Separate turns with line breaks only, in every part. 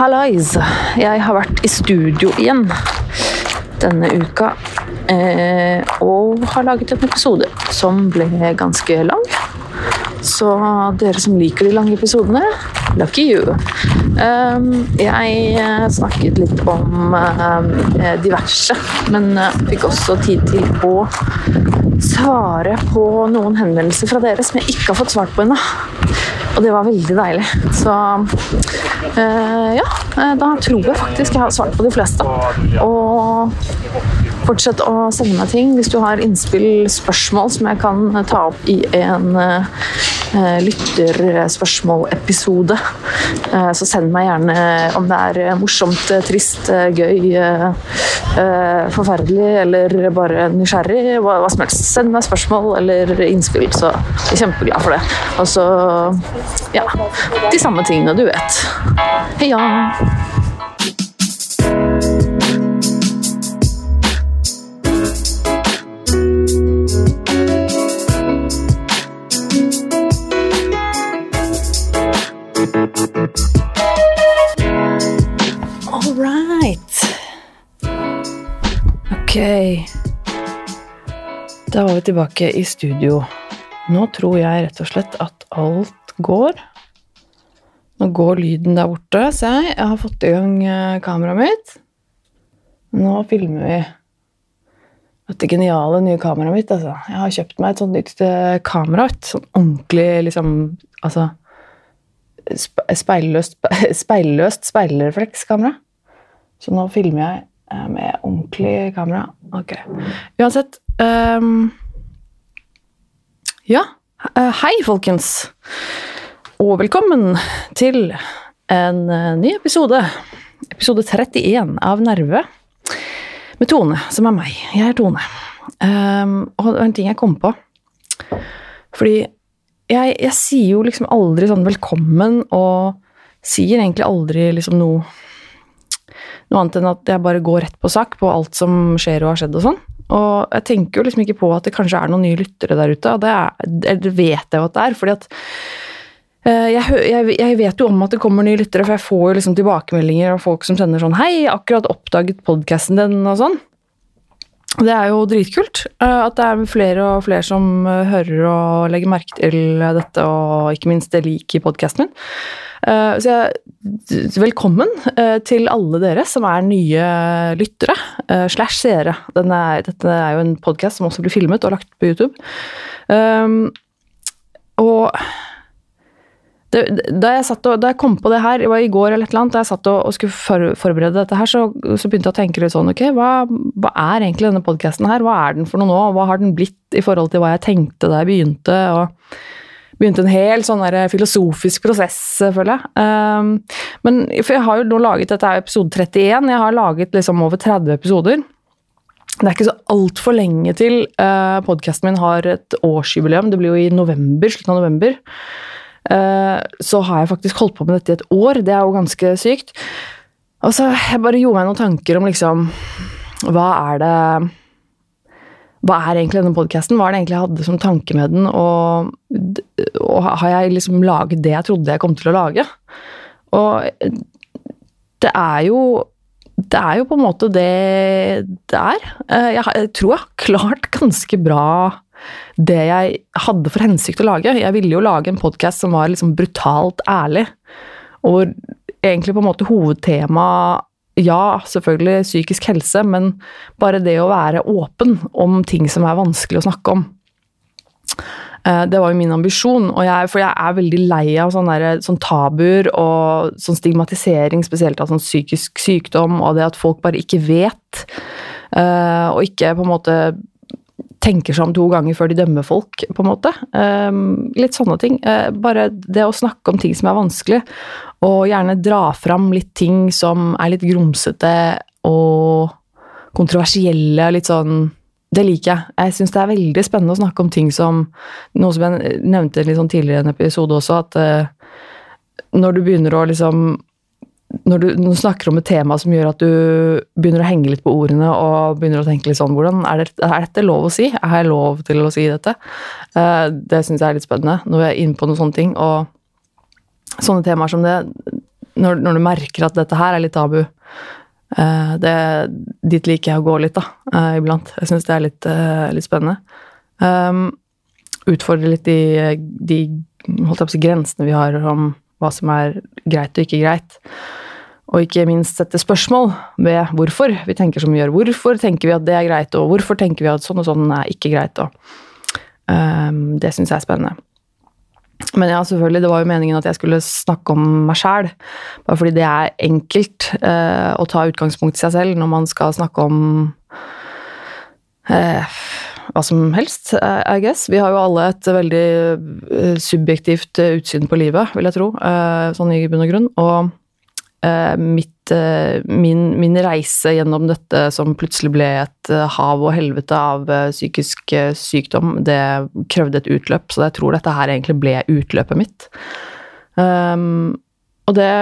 Hallais! Jeg har vært i studio igjen denne uka. Eh, og har laget en episode som ble ganske lang. Så dere som liker de lange episodene, lucky you. Um, jeg eh, snakket litt om uh, diverse, men uh, fikk også tid til å svare på noen henvendelser fra dere som jeg ikke har fått svart på ennå. Og det var veldig deilig. Så ja, da tror jeg faktisk jeg har svart på de fleste. Og fortsett å sende meg ting hvis du har innspill, spørsmål som jeg kan ta opp i en lytterspørsmålepisode. Så send meg gjerne om det er morsomt, trist, gøy, forferdelig eller bare nysgjerrig. Hva, som helst. Send meg spørsmål eller innspill, så jeg er kjempeglad for det. Og så ja, de samme tingene du vet. Heia! Ok. Da var vi tilbake i studio. Nå tror jeg rett og slett at alt går. Nå går lyden der borte, ser jeg. Jeg har fått i gang eh, kameraet mitt. Nå filmer vi. Dette geniale nye kameraet mitt, altså. Jeg har kjøpt meg et sånt nytt eh, kamera. Et sånn ordentlig, liksom Altså speilløst, speilløst speilreflekskamera. Så nå filmer jeg med ordentlig kamera. Ok. Uansett um, Ja, hei, folkens. Og velkommen til en ny episode. Episode 31 av Nerve. Med Tone, som er meg. Jeg er Tone. Um, og en ting jeg kom på. Fordi jeg, jeg, sier jo liksom aldri sånn velkommen, og sier egentlig aldri liksom noe noe annet enn at jeg bare går rett på sak på alt som skjer og har skjedd og sånn. Og jeg tenker jo liksom ikke på at det kanskje er noen nye lyttere der ute, og det, er, det vet jeg jo at det er, fordi at jeg, jeg, jeg, vet jo om at det kommer nye lyttere, for jeg får jo liksom tilbakemeldinger av folk som sender sånn 'Hei, akkurat oppdaget podkasten din', og sånn. Det er jo dritkult at det er flere og flere som hører og legger merke til dette, og ikke minst det liker podkasten min. Så jeg, velkommen til alle dere som er nye lyttere slash seere. Dette er jo en podkast som også blir filmet og lagt på YouTube. Og det, da, jeg og, da jeg kom på det her, det var i går eller et eller annet, da jeg satt og, og skulle for, forberede dette her, så, så, begynte jeg å tenke litt sånn Ok, hva, hva er egentlig denne podkasten her? Hva er den for noe nå? Hva har den blitt i forhold til hva jeg tenkte da jeg begynte? og begynte en hel sånn der filosofisk prosess, føler jeg. Um, men for jeg har jo nå laget Dette er episode 31. Jeg har laget liksom over 30 episoder. Det er ikke så altfor lenge til uh, podkasten min har et årsjubileum. Det blir jo i november, slutten av november. Uh, så har jeg faktisk holdt på med dette i et år. Det er jo ganske sykt. Og så jeg bare gjorde meg noen tanker om liksom Hva er det hva er egentlig denne podkasten? Hva er det egentlig jeg hadde som tanke med den? Og, og, har jeg liksom laget det jeg trodde jeg kom til å lage? Og det er jo Det er jo på en måte det det er. Jeg, jeg tror jeg har klart ganske bra det jeg hadde for hensikt å lage. Jeg ville jo lage en podkast som var liksom brutalt ærlig. Og hvor egentlig på en måte hovedtemaet ja, selvfølgelig psykisk helse, men bare det å være åpen om ting som er vanskelig å snakke om. Det var jo min ambisjon, jeg, for jeg er veldig lei av sånne, der, sånn tabuer og sånn stigmatisering, spesielt av sånn psykisk sykdom, og det at folk bare ikke vet, og ikke på en måte tenker seg om to ganger før de dømmer folk, på en måte. litt sånne ting. bare det å snakke om ting som er vanskelig, og gjerne dra fram litt ting som er litt grumsete og kontroversielle. Litt sånn Det liker jeg. Jeg syns det er veldig spennende å snakke om ting som Noe som jeg nevnte litt sånn tidligere i en episode også, at uh, når du begynner å liksom når du, når du, snakker om et tema som gjør at du begynner å henge litt på ordene og begynner å tenke litt sånn hvordan, Er, det, er dette lov å si? Er jeg lov til å si dette? Uh, det syns jeg er litt spennende når vi er inne på noen sånne ting. og sånne temaer som det når, når, du merker at dette her er litt tabu. Uh, det, dit liker jeg å gå litt, da, uh, iblant. Jeg syns det er litt, litt spennende. Um, utfordre litt de, de holdt jeg på å si, grensene vi har om hva som er greit og ikke greit. Og ikke minst sette spørsmål ved hvorfor vi tenker som vi gjør. Hvorfor tenker vi at det er greit, og hvorfor tenker vi at sånn og sånn er ikke greit. Og, um, det syns jeg er spennende. Men ja, selvfølgelig, det var jo meningen at jeg skulle snakke om meg sjæl. Bare fordi det er enkelt uh, å ta utgangspunkt i seg selv når man skal snakke om uh, hva som helst, I guess. Vi har jo alle et veldig uh, subjektivt utsyn på livet, vil jeg tro, sånn i bunn og grunn. Og Eh, mitt, eh, min, min, reise gjennom dette som plutselig ble et eh, hav og helvete av psykisk sykdom, det krevde et utløp, så jeg tror dette her egentlig ble utløpet mitt. Um, og det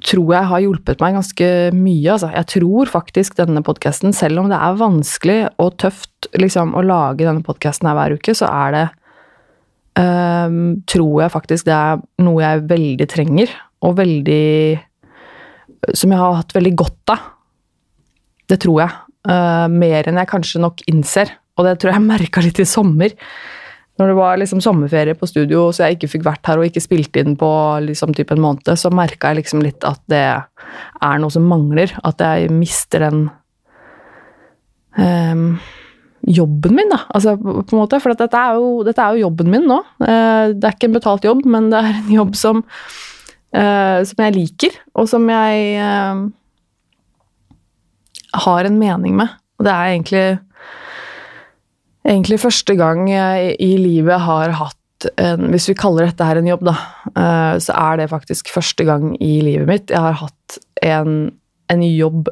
tror jeg har hjulpet meg ganske mye. Altså. Jeg tror faktisk denne podkasten, selv om det er vanskelig og tøft liksom, å lage denne podkasten hver uke, så er det um, Tror jeg faktisk det er noe jeg veldig trenger og veldig Som jeg har hatt veldig godt av. Det tror jeg. Uh, mer enn jeg kanskje nok innser. Og det tror jeg jeg merka litt i sommer. Når det var liksom sommerferie på studio, så jeg ikke fikk vært her og ikke spilt inn på liksom typ en måned, så merka jeg liksom litt at det er noe som mangler. At jeg mister den um, jobben min, da. Altså, på en måte, for dette er, jo, dette er jo jobben min nå. Uh, det er ikke en betalt jobb, men det er en jobb som uh, som jeg liker, og som jeg uh, har en mening med. Og det er egentlig egentlig første gang jeg i livet har hatt en Hvis vi kaller dette her en jobb, da, uh, så er det faktisk første gang i livet mitt jeg har hatt en, en jobb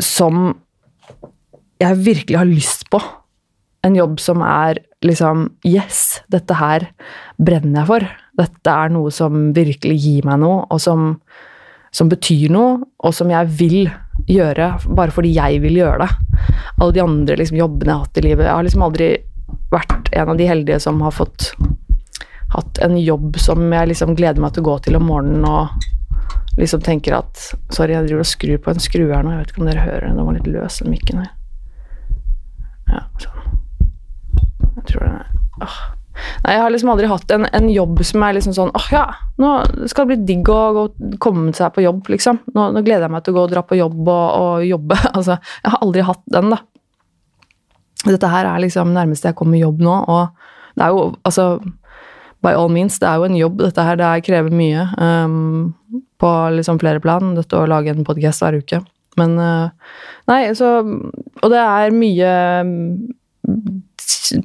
som jeg virkelig har lyst på. En jobb som er liksom Yes, dette her brenner jeg for. Dette er noe som virkelig gir meg noe, og som, som betyr noe, og som jeg vil gjøre bare fordi jeg vil gjøre det. Alle de andre liksom, jobbene jeg har hatt i livet Jeg har liksom aldri vært en av de heldige som har fått hatt en jobb som jeg liksom gleder meg til å gå til om morgenen og liksom tenker at Sorry, jeg driver og skrur på en skrue her nå, jeg vet ikke om dere hører den, den var litt løs, den mikken her. Ja, sånn. Jeg tror det åh. Nei, jeg har liksom aldri hatt en, en jobb som er liksom sånn åh ja, nå skal det bli digg å gå, komme seg på jobb, liksom. Nå, nå, gleder jeg meg til å gå og dra på jobb og, og jobbe. Altså, jeg har aldri hatt den, da. Dette her er liksom nærmeste jeg kommer jobb nå, og det er jo altså By all means, det er jo en jobb, dette her. Det krever mye um, på liksom flere plan, dette å lage en podkast hver uke. Men uh, Nei, så Og det er mye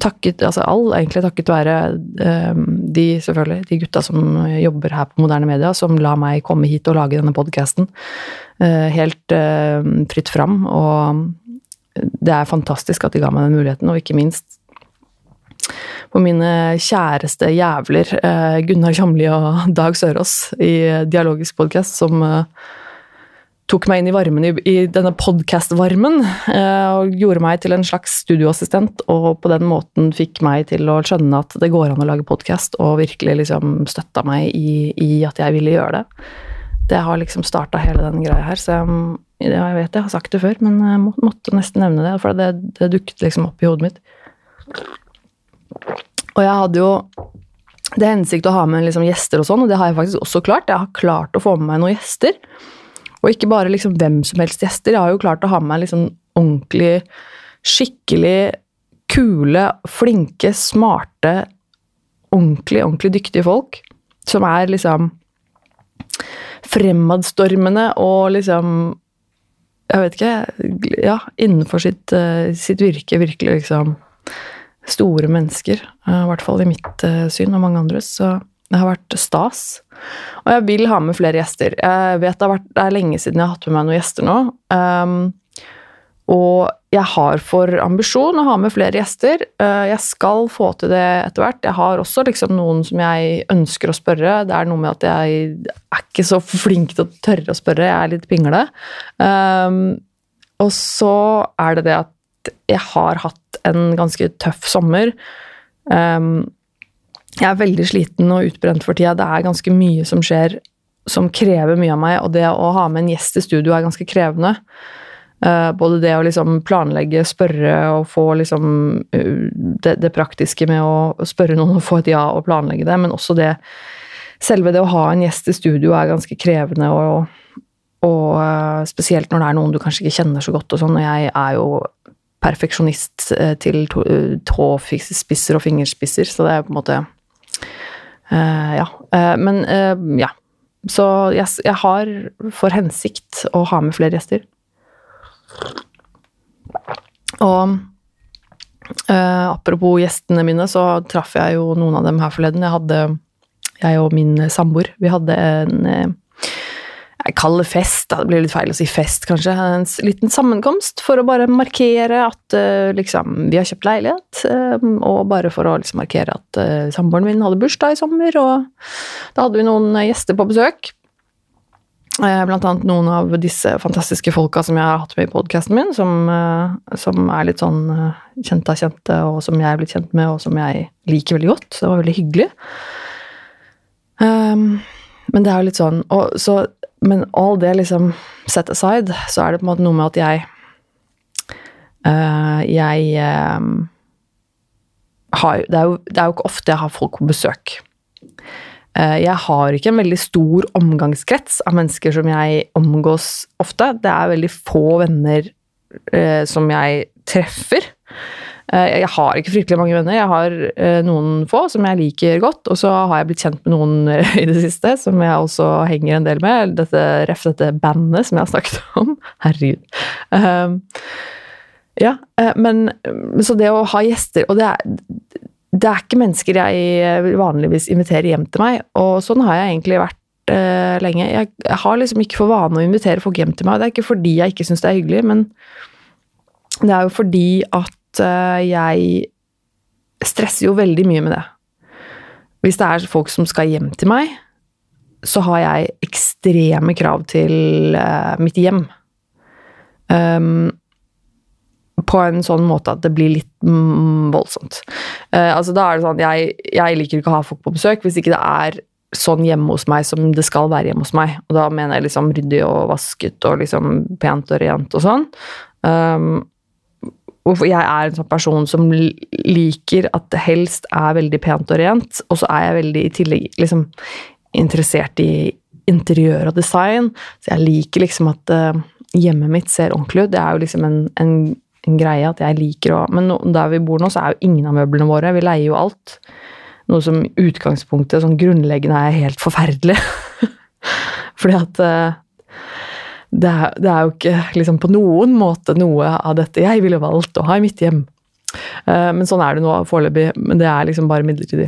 takket altså all egentlig takket være um, de selvfølgelig, de gutta som jobber her på Moderne Media, som la meg komme hit og lage denne podkasten uh, helt uh, fritt fram. Og det er fantastisk at de ga meg den muligheten, og ikke minst på mine kjæreste jævler uh, Gunnar Kjamli og Dag Sørås i Dialogisk podkast, som tok meg inn i varmen i, i denne podkast-varmen eh, og gjorde meg til en slags studioassistent, og på den måten fikk meg til å skjønne at det går an å lage podkast, og virkelig liksom støtta meg i, i, at jeg ville gjøre det. Det har liksom starta hele den greia her, så jeg, jeg, vet jeg har sagt det før, men jeg må, måtte nesten nevne det, for det, det dukket liksom opp i hodet mitt. Og jeg hadde jo det hensikt å ha med liksom gjester og sånn, og det har jeg faktisk også klart. Jeg har klart å få med meg noen gjester. Og ikke bare liksom hvem som helst gjester. Jeg har jo klart å ha med meg liksom ordentlig, skikkelig kule, flinke, smarte, ordentlig, ordentlig dyktige folk. Som er liksom fremadstormende og liksom Jeg vet ikke Ja, innenfor sitt, uh, sitt virke virkelig liksom store mennesker. Uh, I hvert fall i mitt uh, syn og mange andres. Så det har vært stas. Og jeg vil ha med flere gjester. Jeg vet det, vært, det er lenge siden jeg har hatt med meg noen gjester nå. Um, og jeg har for ambisjon å ha med flere gjester. Uh, jeg skal få til det etter hvert. Jeg har også liksom noen som jeg ønsker å spørre. Det er noe med at jeg er ikke så flink til å tørre å spørre. Jeg er litt pingle. Um, og så er det det at jeg har hatt en ganske tøff sommer. Um, jeg er veldig sliten og utbrent for tida. Det er ganske mye som skjer som krever mye av meg, og det å ha med en gjest i studio er ganske krevende. Uh, både det å liksom planlegge, spørre og få liksom uh, det, det, praktiske med å spørre noen og få et ja og planlegge det, men også det Selve det å ha en gjest i studio er ganske krevende, og, og uh, spesielt når det er noen du kanskje ikke kjenner så godt og sånn, og jeg er jo perfeksjonist til tåspisser og fingerspisser, så det er på en måte Ja. men ja. Så jeg, jeg har for hensikt å ha med flere gjester. Og uh, apropos gjestene mine, så traff jeg jo noen av dem her forleden. Jeg hadde, jeg og min samboer, vi hadde en jeg kaller fest, det blir litt feil å si fest, kanskje. En liten sammenkomst for å bare markere at uh, liksom, vi har kjøpt leilighet. Uh, og bare for å liksom, markere at uh, samboeren min hadde bursdag i sommer, og da hadde vi noen gjester på besøk. Eh, blant annet noen av disse fantastiske folka som jeg har hatt med i podkasten min, som, eh, som, er litt sånn eh, kjente av kjente, og som jeg er blitt kjent med, og som jeg liker veldig godt. Det var veldig hyggelig. Um, men det er jo litt sånn og, så, Men all det liksom set aside, så er det på en måte noe med at jeg uh, Jeg um, har det er, jo, det er jo ikke ofte jeg har folk på besøk. Uh, jeg har ikke en veldig stor omgangskrets av mennesker som jeg omgås ofte. Det er veldig få venner uh, som jeg treffer. Eh, jeg har ikke fryktelig mange venner. Jeg har noen få som jeg liker godt. Og så har jeg blitt kjent med noen i det siste som jeg også henger en del med. Dette ref dette bandet som jeg har snakket om. Herregud. Um, ja, men så det å ha gjester Og det er det er ikke mennesker jeg eh, vanligvis inviterer hjem til meg, og sånn har jeg egentlig vært lenge. Jeg, har liksom ikke for vane å invitere folk hjem til meg. Det er ikke fordi jeg ikke syns det er hyggelig, men det er jo fordi at uh, jeg stresser jo veldig mye med det. Hvis det er folk som skal hjem til meg, så har jeg ekstreme krav til uh, mitt hjem. Um, på en sånn måte at det blir litt mm, voldsomt. Uh, altså Da er det sånn jeg, jeg, liker ikke å ha folk på besøk hvis ikke det er sånn hjemme hos meg som det skal være hjemme hos meg. Og da mener jeg liksom ryddig og vasket og liksom pent og rent og sånn. Um, jeg er en sånn person som liker at det helst er veldig pent og rent, og så er jeg veldig i tillegg liksom interessert i interiør og design, så jeg liker liksom at uh, hjemmet mitt ser ordentlig ut. Det er jo liksom en, en en greie at jeg liker å Men der vi bor nå, så er jo ingen av møblene våre. Vi leier jo alt. Noe som utgangspunktet, sånn grunnleggende, er helt forferdelig. Fordi at uh, det, er, det, er, jo ikke liksom på noen måte noe av dette jeg ville valgt å ha i mitt hjem. Uh, men sånn er det nå foreløpig. Men det er liksom bare midlertidig.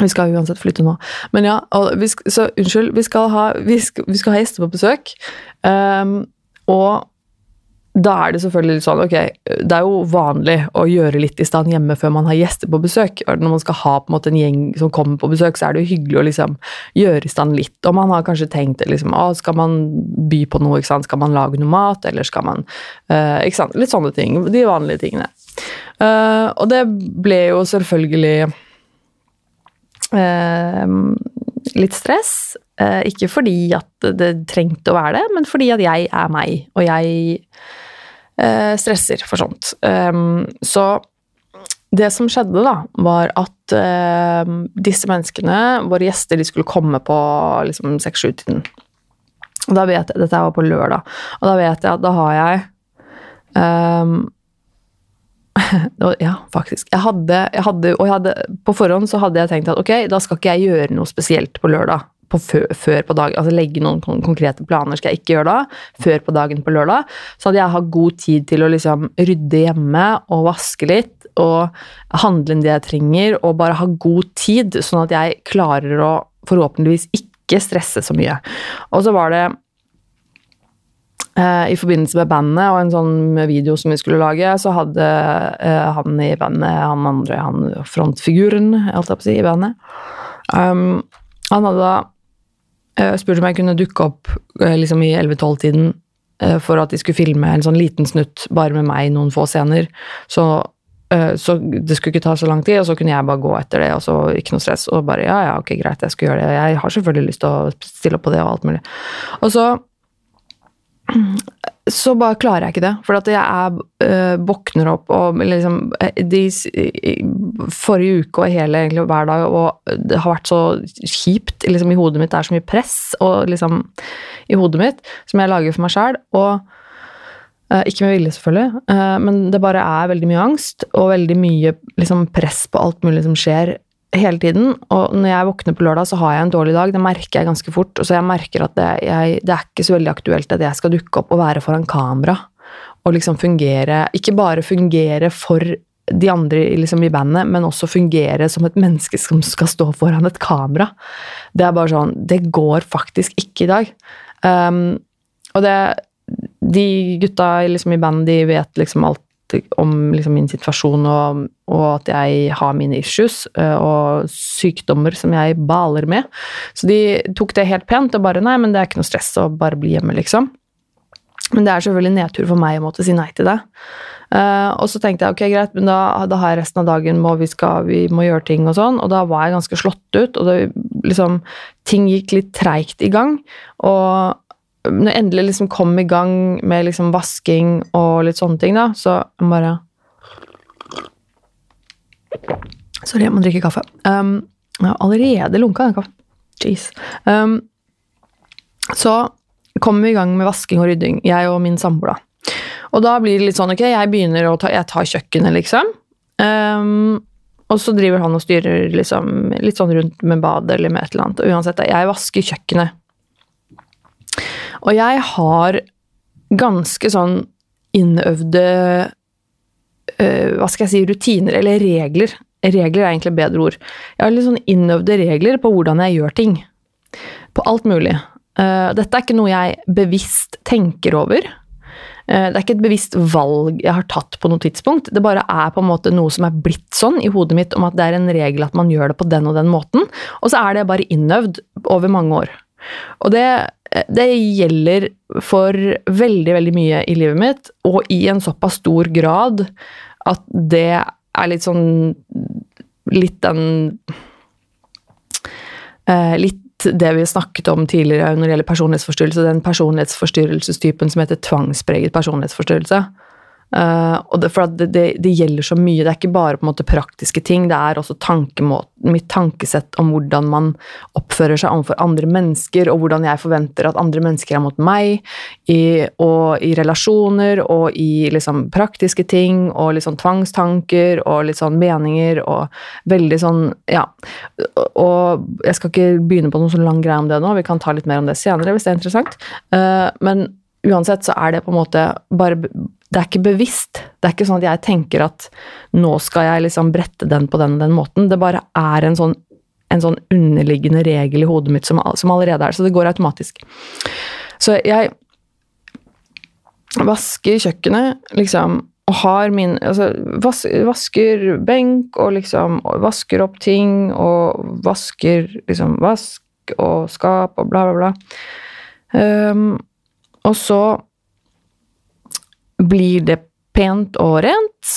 Vi skal uansett flytte nå. Men ja, vi så unnskyld. Vi skal ha, vi skal, vi skal ha gjester på besøk. Um, og da er det selvfølgelig litt sånn ok, det er jo vanlig å gjøre litt i stand hjemme før man har gjester på besøk. Når man skal ha på en måte en gjeng som kommer på besøk, så er det jo hyggelig å liksom gjøre i stand litt. Og man har kanskje tenkt liksom, å, skal man by på noe, skal man lage noe mat, eller skal man uh, ikke sant? Litt sånne ting. De vanlige tingene. Uh, og det ble jo selvfølgelig uh, litt stress. Ikke fordi at det trengte å være det, men fordi at jeg er meg, og jeg eh, stresser for sånt. Um, så det som skjedde, da, var at eh, disse menneskene, våre gjester, de skulle komme på liksom seks-sju-tiden. Og da vet jeg, Dette var på lørdag, og da vet jeg at da har jeg um, ja, faktisk. Jeg hadde, jeg hadde, og jeg hadde, på forhånd så hadde jeg tenkt at ok, da skal ikke jeg gjøre noe spesielt på lørdag på før, før, på dagen, altså legge noen konkrete planer skal jeg ikke gjøre da, før på dagen på lørdag. Så hadde jeg hatt god tid til å liksom rydde hjemme og vaske litt og handle inn det jeg trenger, og bare ha god tid, sånn at jeg klarer å forhåpentligvis ikke stresse så mye. Og så var det eh, i forbindelse med bandet og en sånn video som vi skulle lage, så hadde uh, han i bandet, han andre, han frontfiguren, holdt jeg på å si, i bandet um, Han hadde da Uh, spurte om jeg kunne dukke opp uh, liksom i 11-12-tiden uh, eh, for at de skulle filme en sånn liten snutt bare med meg i noen få scener. Så eh, så det skulle ikke ta så lang tid, og så kunne jeg bare gå etter det, og så ikke noe stress. Og bare ja, ja, ok, greit, jeg skulle gjøre det. Jeg har selvfølgelig lyst til å stille opp på det og alt mulig. Og så så bare klarer jeg ikke det. For at jeg er, våkner opp og liksom de, Forrige uke og hele egentlig hver dag, og det har vært så kjipt liksom, i hodet mitt. Det er så mye press og, liksom, i hodet mitt som jeg lager for meg sjæl. Og øh, ikke med vilje, selvfølgelig, øh, men det bare er veldig mye angst og veldig mye liksom, press på alt mulig som skjer hele tiden. Og når jeg våkner på lørdag, så har jeg en dårlig dag. Det merker jeg ganske fort. Og så jeg merker at det, jeg, det er ikke så veldig aktuelt at jeg skal dukke opp og være foran kamera og liksom fungere Ikke bare fungere for de andre liksom, i bandet, men også fungere som et menneske som skal stå foran et kamera. Det er bare sånn Det går faktisk ikke i dag. Um, og det De gutta liksom, i bandet, de vet liksom alt om liksom, min situasjon, og, og, at jeg har mine issues eh, og sykdommer som jeg baler med. Så de tok det helt pent og bare Nei, men det er ikke noe stress å bare bli hjemme, liksom. Men det er selvfølgelig nedtur for meg å måtte si nei til det. Uh, og så tenkte jeg ok, greit, men da, da har jeg resten av dagen må vi, skal, vi må gjøre ting og sånn. Og da var jeg ganske slått ut, og det, liksom, ting gikk litt treigt i gang. Og når jeg endelig liksom kom i gang med liksom vasking og litt sånne ting, da, så jeg bare Sorry, jeg må drikke kaffe. Um, jeg har allerede lunka den kaffen. Jeez. Um, så kommer vi i gang med vasking og rydding, jeg og min samboer, da. Og da blir det litt sånn, ok, jeg begynner å ta Jeg tar kjøkkenet, liksom. Um, og så driver han og styrer liksom, litt sånn rundt med badet eller med et eller annet. Og uansett, jeg vasker kjøkkenet og jeg har ganske sånn innøvde uh, Hva skal jeg si rutiner, eller regler. Regler er egentlig bedre ord. Jeg har litt sånn innøvde regler på hvordan jeg gjør ting. På alt mulig. Uh, dette er ikke noe jeg bevisst tenker over. Uh, det er ikke et bevisst valg jeg har tatt på noe tidspunkt. Det bare er på en måte noe som er blitt sånn i hodet mitt om at det er en regel at man gjør det på den og den måten. Og så er det bare innøvd over mange år. Og det det gjelder for veldig, veldig mye i livet mitt, og i en såpass stor grad at det er litt sånn Litt den eh, Litt det vi snakket om tidligere når det gjelder personlighetsforstyrrelse, den personlighetsforstyrrelsestypen som heter tvangspreget personlighetsforstyrrelse. Uh, og det, for det, det, det, gjelder så mye. Det er ikke bare på en måte praktiske ting, det er også mitt tankesett om hvordan man oppfører seg overfor andre mennesker, og hvordan jeg forventer at andre mennesker er mot meg, i, og i relasjoner, og i liksom praktiske ting, og litt sånn tvangstanker, og litt sånn meninger, og veldig sånn Ja. Og jeg skal ikke begynne på noen sånn lang greie om det nå, vi kan ta litt mer om det senere hvis det er interessant. Uh, men uansett så er det på en måte bare det er ikke bevisst. Det er ikke sånn at jeg tenker at nå skal jeg liksom brette den på den og den måten. Det bare er en sånn, en sånn underliggende regel i hodet mitt som, som, allerede er Så det går automatisk. Så jeg vasker kjøkkenet, liksom, og har min Altså vas, vasker benk og liksom og vasker opp ting og vasker liksom vask og skap og bla, bla, bla. Um, og så blir det pent og rent,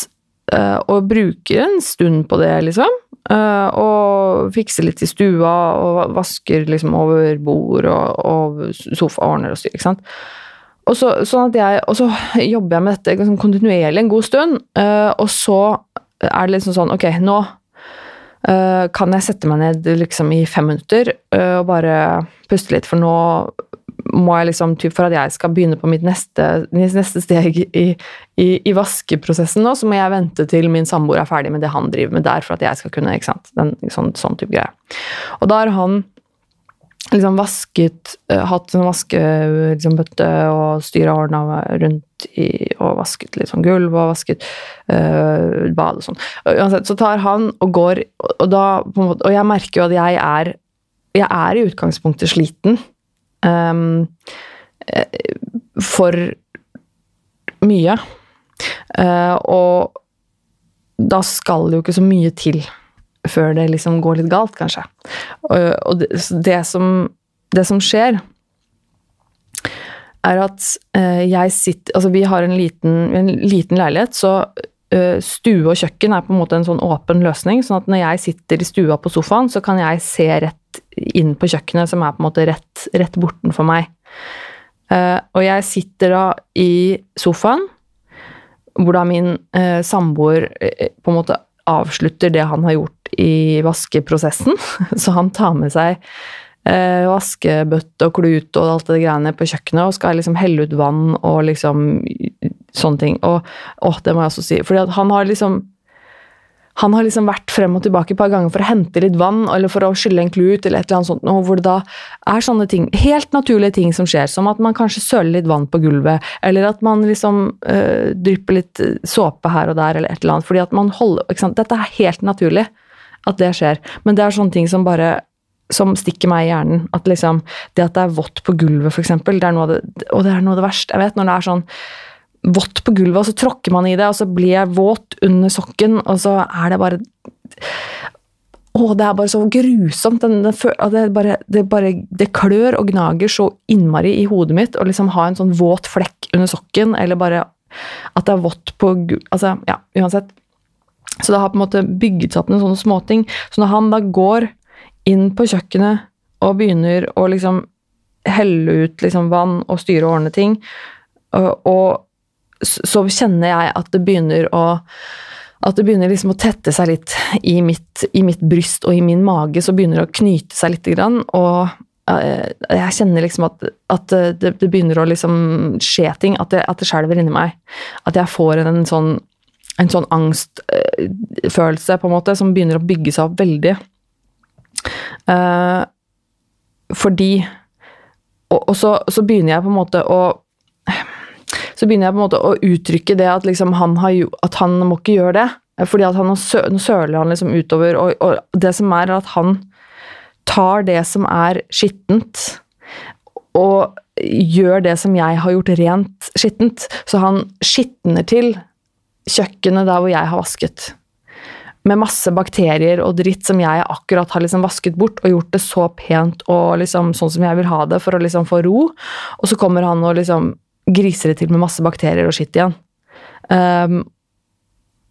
uh, og bruker en stund på det, liksom. Uh, og fikser litt i stua, og vasker liksom over bord og, og sofa, ordner og styrer, ikke sant. Og så, sånn jeg, og så jobber jeg med dette liksom kontinuerlig en god stund, uh, og så er det liksom sånn Ok, nå kan jeg sette meg ned liksom i fem minutter og bare puste litt, for nå må jeg liksom, For at jeg skal begynne på mitt neste, neste steg i, i, i, vaskeprosessen nå, så må jeg vente til min samboer er ferdig med det han driver med der, for at jeg skal kunne ikke sant, den, sånn, sånn type greie. Og da har han liksom vasket uh, Hatt en vaskebøtte liksom, og styra ordna rundt i Og vasket litt sånn gulv og vasket øh, bad og sånn. Uansett, så tar han og går, og da på en måte, Og jeg merker jo at jeg er Jeg er i utgangspunktet sliten um, for mye. Uh, og da skal det jo ikke så mye til før det liksom går litt galt, kanskje. Uh, og det, det, som, det, som, skjer, er at uh, jeg sitter Altså, vi har en liten, en liten leilighet, så stue og kjøkken er på en måte en sånn åpen løsning. sånn at når jeg sitter i stua på sofaen, så kan jeg se rett inn på kjøkkenet, som er på en måte rett, rett bortenfor meg. Eh, og jeg sitter da i sofaen, hvor da min uh, samboer på en måte avslutter det han har gjort i vaskeprosessen. Så han tar med seg vaskebøtte og klut og alt det greiene på kjøkkenet og skal liksom helle ut vann og liksom sånne ting. Og å, det må jeg også si. Fordi han har liksom han har liksom vært frem og tilbake et par ganger for å hente litt vann eller for å skylle en klut, eller et eller annet sånt, hvor det da er sånne ting, helt naturlige ting som skjer, som at man kanskje søler litt vann på gulvet, eller at man liksom øh, drypper litt såpe her og der, eller et eller annet. fordi at man holder, ikke sant? Dette er helt naturlig at det skjer, men det er sånne ting som bare som stikker meg i hjernen. At liksom, Det at det er vått på gulvet, f.eks., og det er noe av det verste. Jeg vet når det er sånn vått på gulvet, og så tråkker man i det, og så blir jeg våt under sokken, og så er det bare Å, det er bare så grusomt. Den, den, det, bare, det, bare, det, klør og gnager så innmari i hodet mitt å liksom ha en sånn våt flekk under sokken, eller bare at det er vått på gulvet Altså, ja, uansett. Så det har på en måte bygget seg opp noen sånne småting. Så når han da går inn på kjøkkenet og begynner å liksom helle ut liksom vann og styre og ordne ting, og, og så kjenner jeg at det begynner å at det begynner liksom å tette seg litt i mitt, i mitt, bryst og i min mage. Så begynner det å knyte seg litt. Og eh, jeg kjenner liksom at, at det, det, begynner å liksom skje ting. At det, at det skjelver inni meg. At jeg får en, en sånn, sånn angstfølelse på en måte, som begynner å bygge seg opp veldig. Uh, fordi Og, og så, så, begynner jeg på en måte å så begynner jeg på en måte å uttrykke det at, liksom han, har, at han må ikke gjøre det. Fordi at han nå søler han liksom utover, og, og det som er, at han tar det som er skittent, og gjør det som jeg har gjort rent skittent. Så han skitner til kjøkkenet der hvor jeg har vasket. Med masse bakterier og dritt som jeg akkurat har liksom vasket bort og gjort det så pent og liksom sånn som jeg vil ha det for å liksom få ro. Og så kommer han og liksom griser det til med masse bakterier og skitt igjen. Um,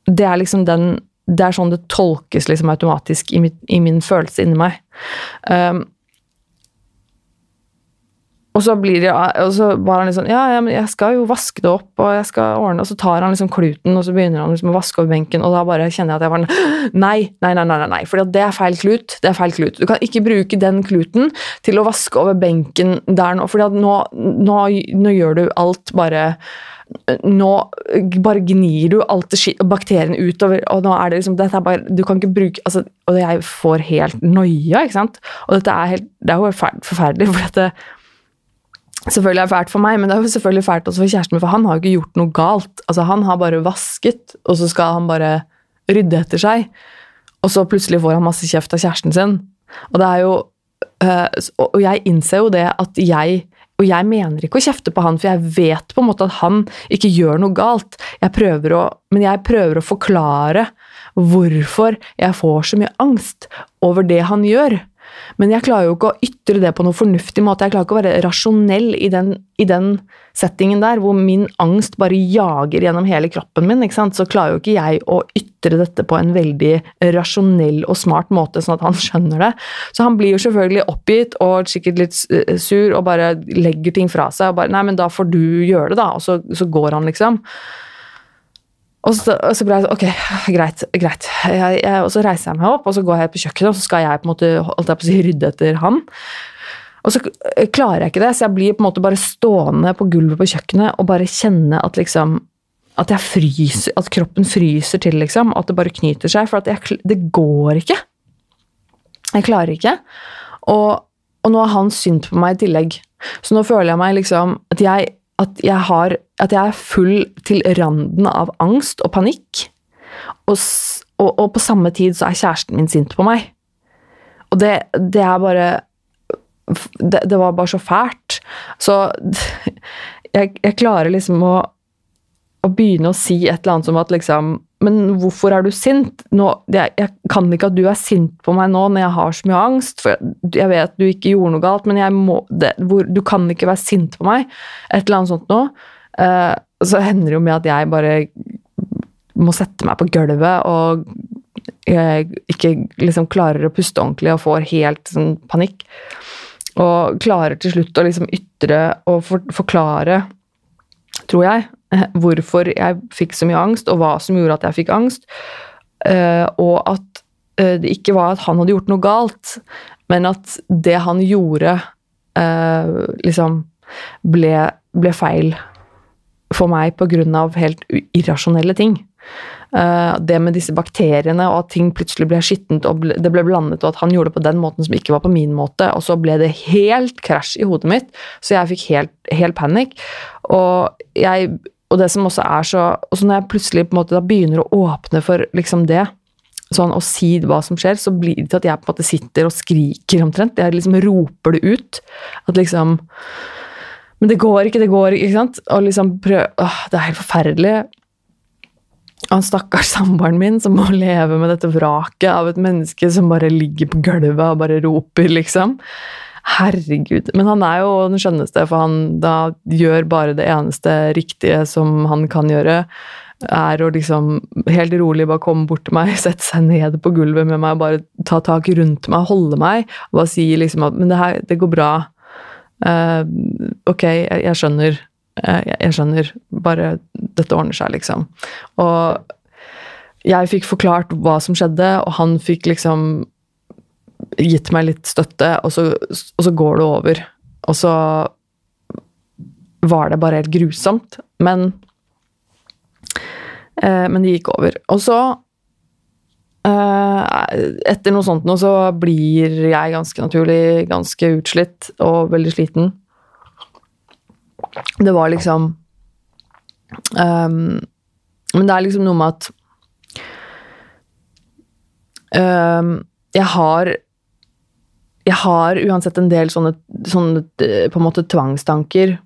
det er liksom den Det er sånn det tolkes liksom automatisk i, mitt, i min følelse inni meg. Um, og så det, og så var han liksom Ja, ja, men jeg skal jo vaske det opp, og jeg skal ordne Og så tar han liksom kluten, og så begynner han liksom å vaske over benken, og da bare kjenner jeg at jeg var Nei, nei, nei, nei, nei, for det er feil klut. Det er feil klut. Du kan ikke bruke den kluten til å vaske over benken der nå, for nå, nå, nå gjør du alt bare nå bare gnir du alt bakteriene utover, og nå er det liksom dette er bare, Du kan ikke bruke altså, Og jeg får helt noia, ikke sant? Og dette er helt Det er jo forferdelig, for dette selvfølgelig er fælt for meg, men det er jo selvfølgelig fælt også for kjæresten min, for han har jo ikke gjort noe galt. Altså, han har bare vasket, og så skal han bare rydde etter seg. Og så plutselig får han masse kjeft av kjæresten sin. Og det er jo øh, Og jeg innser jo det at jeg og jeg mener ikke å kjefte på han, for jeg vet på en måte at han ikke gjør noe galt. Jeg å, men jeg prøver å forklare hvorfor jeg får så mye angst over det han gjør. Men jeg klarer jo ikke å ytre det på noen fornuftig måte. Jeg klarer ikke å være rasjonell i den, i den settingen der, hvor min angst bare jager gjennom hele kroppen min. Så klarer jo ikke jeg å ytre dette på en veldig rasjonell og smart måte, sånn at han skjønner det. Så han blir jo selvfølgelig oppgitt og sikkert litt eh, sur og bare legger ting fra seg. og bare, Nei, men da får du gjøre det, da. Og så, så går han, liksom. Og så, og så, ble jeg sånn Ok, greit. greit. Jeg, jeg, og så reiser jeg meg opp, og så går jeg på kjøkkenet, og så skal jeg på en måte holdt jeg på å si, rydde etter han. Og så klarer jeg ikke det, så jeg blir på en måte bare stående på gulvet på kjøkkenet og bare kjenne at liksom At fryser, at kroppen fryser til, liksom. At det bare knyter seg. For jeg, det går ikke. Jeg klarer ikke. Og, og nå har han synd på meg i tillegg. Så nå føler jeg meg liksom at jeg at jeg, har, at jeg er full til randen av angst og panikk. Og, og, og, på samme tid så er kjæresten min sint på meg. Og det, det er bare det, det, var bare så fælt. Så jeg, jeg klarer liksom å, å begynne å si et eller annet som at liksom men hvorfor er du sint? Nå, jeg, jeg, kan ikke at du er sint på meg nå når jeg har så mye angst, for jeg vet du ikke gjorde noe galt, men må, det, hvor, du kan ikke være sint på meg. Et eller annet sånt noe. Eh, så hender det jo med at jeg bare må sette meg på gulvet og jeg ikke liksom klarer å puste ordentlig og får helt sånn panikk. Og klarer til slutt å liksom ytre og for, forklare, tror jeg, hvorfor jeg fikk så mye angst, og hva som gjorde at jeg fikk angst. Uh, og at uh, det ikke var at han hadde gjort noe galt, men at det han gjorde, uh, liksom ble, ble, feil for meg på grunn av helt irrasjonelle ting. Det med disse bakteriene, og at ting plutselig ble skittent og det ble blandet, og at han gjorde det på den måten som ikke var på min måte, og så ble det helt krasj i hodet mitt, så jeg fikk helt, helt panikk. Og, jeg, og det som også er så Og når jeg plutselig på en måte da begynner å åpne for liksom det, sånn og si hva som skjer, så blir det til at jeg på en måte sitter og skriker omtrent. Jeg liksom roper det ut. At liksom Men det går ikke, det går ikke, ikke sant? Og liksom prøv Åh, det er helt forferdelig. Han stakkars samboeren min som må leve med dette vraket av et menneske som bare ligger på gulvet og bare roper, liksom. Herregud. Men han er jo den skjønneste, for han da gjør bare det eneste riktige som han kan gjøre. Er å liksom helt rolig bare komme bort til meg, sette seg ned på gulvet med meg, bare ta tak rundt meg, holde meg og bare si liksom at Men det her, det går bra. Uh, ok, jeg, jeg skjønner. Uh, jeg, jeg skjønner. Bare dette ordner seg, liksom. Og jeg fikk forklart hva som skjedde, og han fikk liksom gitt meg litt støtte, og så, og så går det over. Og så var det bare helt grusomt. Men eh, Men det gikk over. Og så eh, Etter noe sånt nå, så blir jeg ganske naturlig ganske utslitt og veldig sliten. Det var liksom Um, men det er liksom noe med at um, Jeg har Jeg har uansett en del sånne, sånne på en måte tvangstanker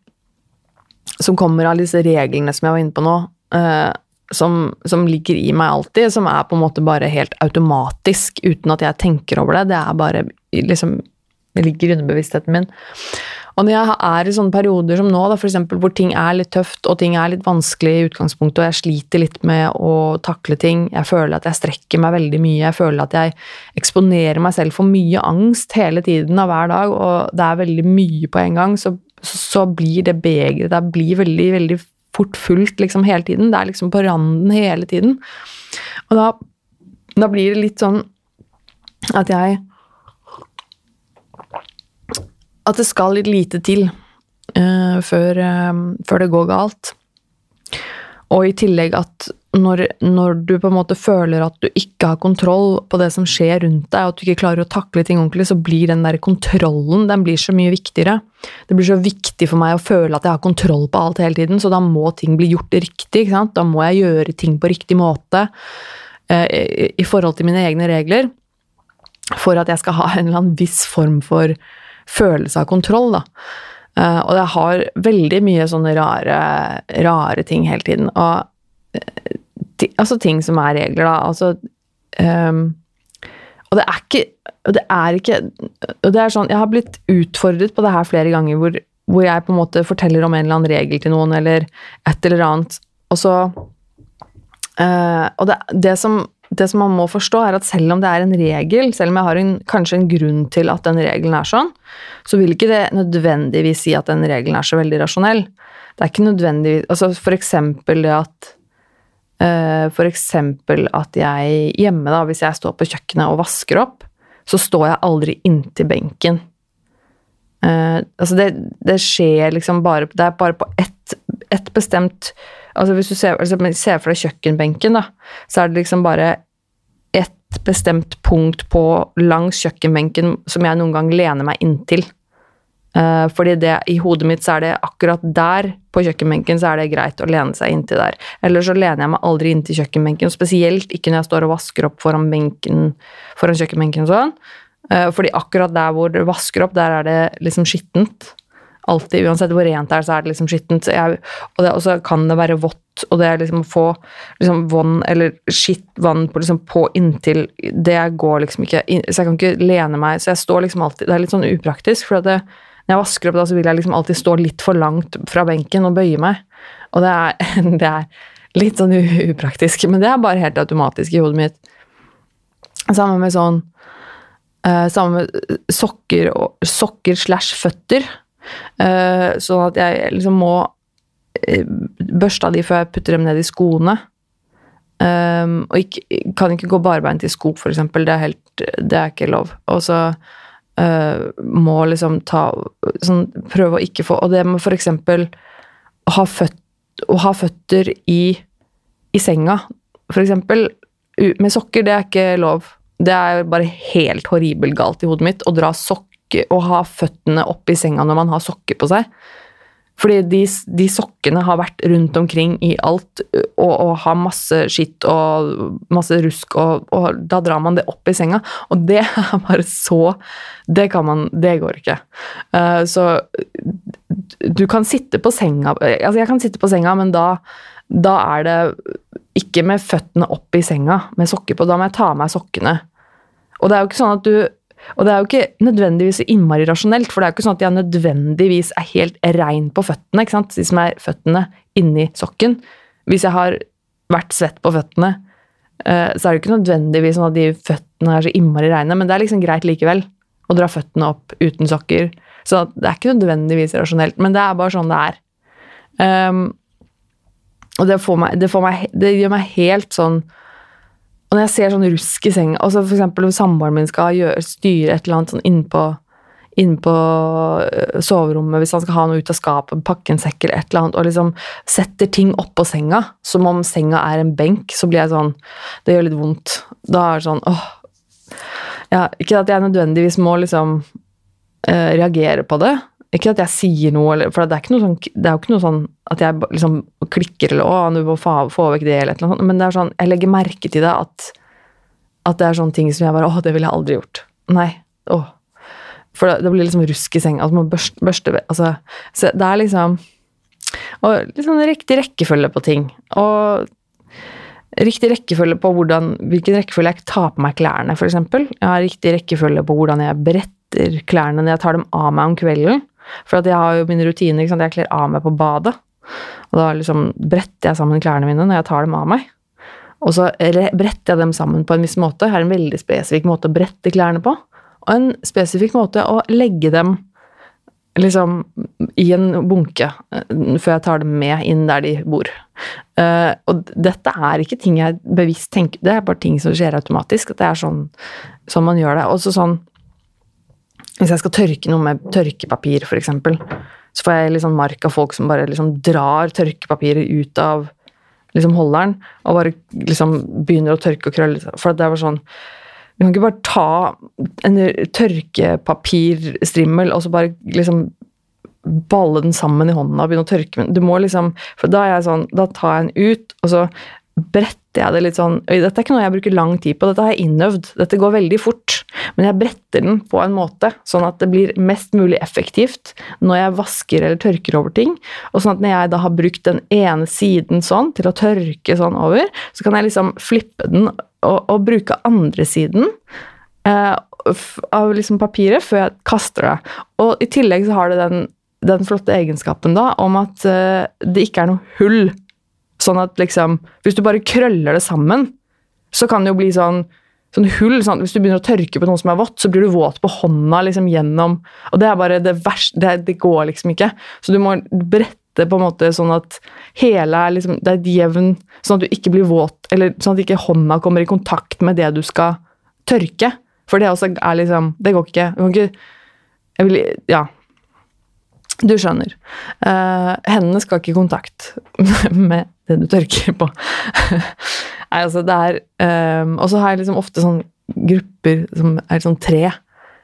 som kommer av disse reglene som jeg var inne på nå. Uh, som, som, ligger i meg alltid, som er på en måte bare helt automatisk, uten at jeg tenker over det. Det er bare liksom Det ligger i underbevisstheten min. Og når jeg er i sånne perioder som nå, da, for eksempel, hvor ting er litt tøft og ting er litt vanskelig i utgangspunktet, og jeg sliter litt med å takle ting, jeg føler at jeg strekker meg veldig mye, jeg føler at jeg eksponerer meg selv for mye angst hele tiden av hver dag, og det er veldig mye på en gang, så, så blir det begeret Det blir veldig, veldig fort fullt liksom hele tiden. Det er liksom på randen hele tiden. Og da, da blir det litt sånn at jeg at det skal litt lite til uh, før, uh, før, det går galt. Og i tillegg at når, når, du på en måte føler at du ikke har kontroll på det som skjer rundt deg, og at du ikke klarer å takle ting ordentlig, så blir den der kontrollen den blir så mye viktigere. Det blir så viktig for meg å føle at jeg har kontroll på alt hele tiden, så da må ting bli gjort riktig. Da må jeg gjøre ting på riktig måte uh, i, i forhold til mine egne regler, for at jeg skal ha en eller annen viss form for følelse av kontroll, da. Uh, og jeg har veldig mye sånne rare, rare ting hele tiden. Og uh, altså ting som er regler, da. Altså um, Og det er ikke det er ikke og det er sånn, Jeg har blitt utfordret på det her flere ganger, hvor, hvor, jeg på en måte forteller om en eller annen regel til noen, eller et eller annet, og så uh, Og det, det som det som man må forstå, er at selv om det er en regel, selv om jeg har en, kanskje en grunn til at den regelen er sånn, så vil ikke det nødvendigvis si at den regelen er så veldig rasjonell. Det er ikke nødvendigvis Altså for eksempel det at uh, For eksempel at jeg hjemme, da, hvis jeg står på kjøkkenet og vasker opp, så står jeg aldri inntil benken. Uh, altså det, det, skjer liksom bare Det er bare på ett, ett bestemt altså Hvis du ser, altså ser for deg kjøkkenbenken, da, så er det liksom bare ett bestemt punkt på langs kjøkkenbenken som jeg noen gang lener meg inntil. Uh, fordi det, i hodet mitt så er det akkurat der på kjøkkenbenken så er det greit å lene seg inntil der. Eller så lener jeg meg aldri inntil kjøkkenbenken, spesielt ikke når jeg står og vasker opp foran, benken, foran kjøkkenbenken og sånn. Uh, fordi akkurat der hvor du vasker opp, der er det liksom skittent. Alltid, uansett hvor rent det er, så er det liksom skittent. Og så kan det være vått, og det er liksom å få liksom vann eller skitt vann på, liksom på inntil Det går liksom ikke Så jeg kan ikke lene meg Så jeg står liksom alltid Det er litt sånn upraktisk, for det, når jeg vasker opp, da, så vil jeg liksom alltid stå litt for langt fra benken og bøye meg. Og det er, det er litt sånn upraktisk, men det er bare helt automatisk i hodet mitt. Sammen med sånn eh, Sammen med sokker slash føtter. Sånn at jeg liksom må eh, børste av de før jeg putter dem ned i skoene. Um, og ikke, kan ikke gå barbeint i sko, eksempel. Det det er ikke lov. Og så uh, må liksom ta sånn, Prøve å ikke få Og det med eksempel å å ha føtter i, i senga, eksempel, med sokker, det er ikke lov. Det er bare helt horribelt galt i hodet mitt å dra sokker og ha føttene opp i senga når man har sokker på seg. Fordi de, de sokkene har vært rundt omkring i alt og, og har masse skitt og masse rusk, og, og da drar man det opp i senga. Og det er bare så Det kan man Det går ikke. Uh, så du kan sitte på senga Altså, jeg kan sitte på senga, men da, da er det ikke med føttene opp i senga med sokker på. Da må jeg ta av meg sokkene. Og det er jo ikke sånn at du og det er jo ikke nødvendigvis så innmari rasjonelt, for det er jo ikke sånn at jeg nødvendigvis er helt rein på føttene. ikke sant? De som er føttene inni sokken. Hvis jeg har vært svett på føttene, eh, så er det ikke nødvendigvis sånn at de føttene er så innmari reine, men det er liksom greit likevel å dra føttene opp uten sokker. Så det er ikke nødvendigvis rasjonelt, men det er bare sånn det er. Um, og det, får meg, det, får meg, det gjør meg helt sånn og når jeg ser sånn rusk i senga altså For eksempel hvis samboeren min skal gjøre, styre et eller annet sånn innpå inn på øh, soverommet, hvis han skal ha noe ut av skapet, pakke en sekk eller et eller annet, og liksom setter ting oppå senga, som om senga er en benk, så blir jeg sånn Det gjør litt vondt. Da er det sånn åh ja, Ikke at jeg nødvendigvis må liksom øh, reagere på det. Ikke at jeg sier noe, for det er, noe sånn, det er jo ikke noe sånn at jeg liksom klikker eller 'å, du må få, få vekk det', eller annet sånt, men det er sånn, jeg legger merke til det at, at det er sånne ting som jeg bare 'å, det ville jeg aldri gjort'. Nei. Åh. For det, det blir liksom rusk i senga. Altså, man børste, børste altså, så det er liksom Og liksom riktig rekkefølge på ting. Og riktig rekkefølge på hvordan, hvilken rekkefølge jeg tar på meg klærne, f.eks. Jeg har riktig rekkefølge på hvordan jeg bretter klærne når jeg tar dem av meg om kvelden. For at jeg har jo mine rutiner. Sant? Jeg kler av meg på badet. Og da liksom bretter jeg sammen klærne mine når jeg tar dem av meg. Og så bretter jeg dem sammen på en viss måte. Her er en veldig spesifikk måte å brette klærne på. Og en spesifikk måte å legge dem liksom i en bunke eh, før jeg tar dem med inn der de bor. Uh, og dette er ikke ting jeg bevisst tenker Det er bare ting som skjer automatisk. At det er sånn, sånn man gjør det. Også sånn Hvis jeg skal tørke noe med tørkepapir, eksempel, så får jeg sånn mark av folk som bare liksom drar tørkepapiret ut av liksom holderen og bare liksom begynner å tørke og krølle. For det bare sånn Du kan ikke bare ta en tørkepapirstrimmel og så bare liksom balle den sammen i hånda og begynne å tørke med den. Du må liksom For da er jeg sånn Da tar jeg den ut, og så bretter jeg det litt sånn dette er ikke noe jeg bruker lang tid på, dette har jeg innøvd. Dette går veldig fort. Men jeg bretter den på en måte sånn at det blir mest mulig effektivt når jeg vasker eller tørker over ting. Og sånn at når jeg da har brukt den ene siden sånn til å tørke sånn over, så kan jeg liksom flippe den og, og bruke andre siden eh, av liksom papiret før jeg kaster det. Og i tillegg så har det den, den flotte egenskapen da om at eh, det ikke er noe hull. Sånn at liksom Hvis du bare krøller det sammen, så kan det jo bli sånn sånn hull. Sånn, hvis du begynner å tørke på noe som er vått, så blir du våt på hånda liksom gjennom Og det er bare det verste Det, det går liksom ikke. Så du må brette på en måte sånn at hele er liksom Det er et jevn Sånn at du ikke blir våt, eller sånn at ikke hånda kommer i kontakt med det du skal tørke. For det også er liksom Det går ikke. Du kan ikke jeg vil, Ja. Du skjønner. Uh, hendene skal ikke i kontakt med det du tørker på. Nei, altså, det er um, Og så har jeg liksom ofte sånn grupper som er sånn tre.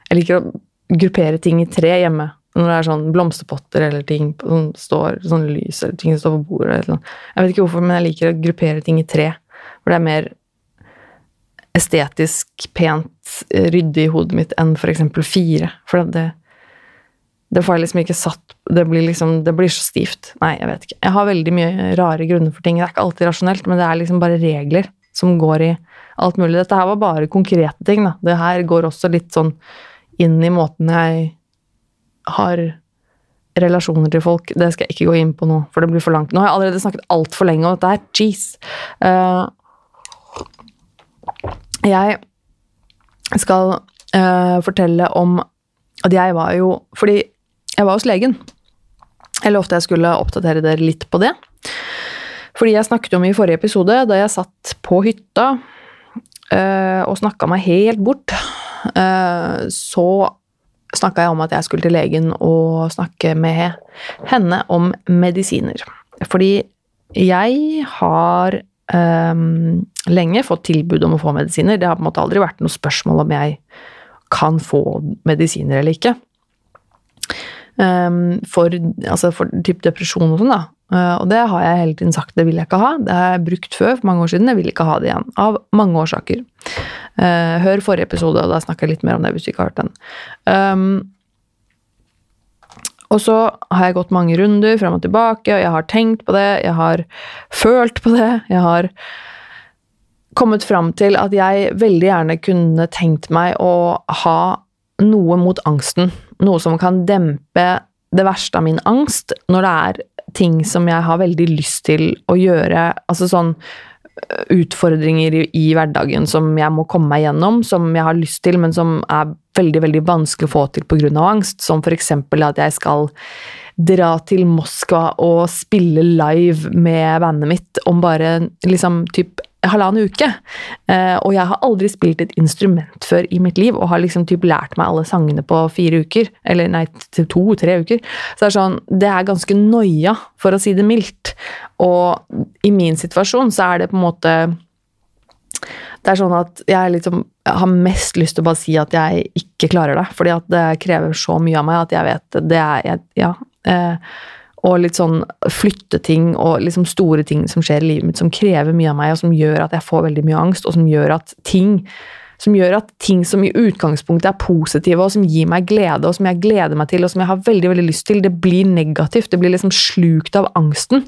Jeg liker å gruppere ting i tre hjemme. Når det er sånn blomsterpotter eller ting som står, sånn lys eller ting som står på bordet. Eller sånn. Jeg vet ikke hvorfor, men jeg liker å gruppere ting i tre. For det er mer estetisk pent ryddig i hodet mitt enn eksempel fire. For det, det får jeg liksom ikke satt Det blir liksom, det blir så stivt. Nei, jeg vet ikke. Jeg har veldig mye rare grunner for ting. Det er ikke alltid rasjonelt, men det er liksom bare regler som går i alt mulig. Dette her var bare konkrete ting, da. Det her går også litt sånn inn i måten jeg har relasjoner til folk, det skal jeg ikke gå inn på nå, for det blir for langt. Nå har jeg allerede snakket altfor lenge om dette her. Jeez. Uh, jeg skal uh, fortelle om at jeg var jo Fordi jeg var hos legen. Jeg lovte jeg skulle oppdatere dere litt på det. Fordi jeg snakket om i forrige episode, da jeg satt på hytta øh, og snakka meg helt bort, øh, så snakka jeg om at jeg skulle til legen og snakke med henne om medisiner. Fordi jeg har øh, lenge fått tilbud om å få medisiner. Det har på en måte aldri vært noe spørsmål om jeg kan få medisiner eller ikke. Um, for, altså for typ depresjon og sånn, da. Uh, og det har jeg hele tiden sagt, det vil jeg ikke ha. Det har jeg brukt før for mange år siden, jeg vil ikke ha det igjen. Av mange årsaker. Uh, hør forrige episode, og da snakker jeg litt mer om det hvis du ikke har hørt den. Um, og så har jeg gått mange runder frem og tilbake, og jeg har tenkt på det, jeg har følt på det, jeg har kommet fram til at jeg veldig gjerne kunne tenkt meg å ha noe mot angsten. Noe som kan dempe det verste av min angst, når det er ting som jeg har veldig lyst til å gjøre. Altså sånn øh, utfordringer i, i hverdagen som jeg må komme meg gjennom, som jeg har lyst til, men som er veldig veldig vanskelig å få til pga. angst. Som f.eks. at jeg skal dra til Moskva og spille live med bandet mitt om bare liksom typ halvannen uke. Uh, og jeg har aldri spilt et instrument før i mitt liv, og har liksom typ lært meg alle sangene på fire uker. Eller nei, to-tre uker. Så det er sånn Det er ganske noia, for å si det mildt. Og i min situasjon så er det på en måte det er sånn at jeg, liksom, har mest lyst til å bare si at jeg ikke klarer det. Fordi at det krever så mye av meg at jeg vet det er jeg, Ja. Uh, og litt sånn flytte ting og liksom store ting som skjer i livet mitt, som krever mye av meg, og som gjør at jeg får veldig mye angst, og som gjør at ting som gjør at ting som i utgangspunktet er positive, og som gir meg glede, og som jeg gleder meg til, og som jeg har veldig veldig lyst til, det blir negativt. Det blir liksom slukt av angsten.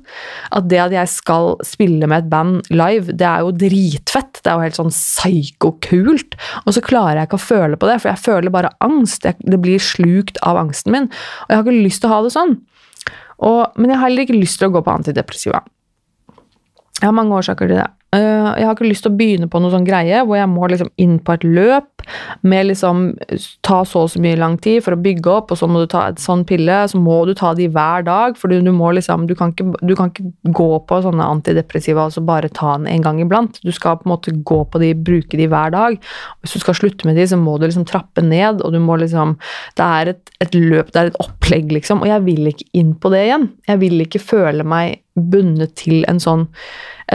At det at jeg skal spille med et band live, det er jo dritfett. Det er jo helt sånn psyko-kult. Og så klarer jeg ikke å føle på det, for jeg føler bare angst. Det blir slukt av angsten min. Og jeg har ikke lyst til å ha det sånn. Og, men jeg har heller ikke lyst til å gå på antidepressiva. Jeg har mange årsaker til det. Eh, jeg har ikke lyst til å begynne på noe sånn greie hvor jeg må liksom inn på et løp med liksom ta så og så mye lang tid for å bygge opp, og så må du ta et sånn pille, så må du ta de hver dag, for du må liksom du kan, ikke, du kan ikke gå på sånne antidepressiva og så bare ta den en gang iblant. Du skal på en måte gå på de, bruke de hver dag. Hvis du skal slutte med de, så må du liksom trappe ned, og du må liksom Det er et, et løp, det er et opplegg, liksom, og jeg vil ikke inn på det igjen. Jeg vil ikke føle meg bundet til en sånn,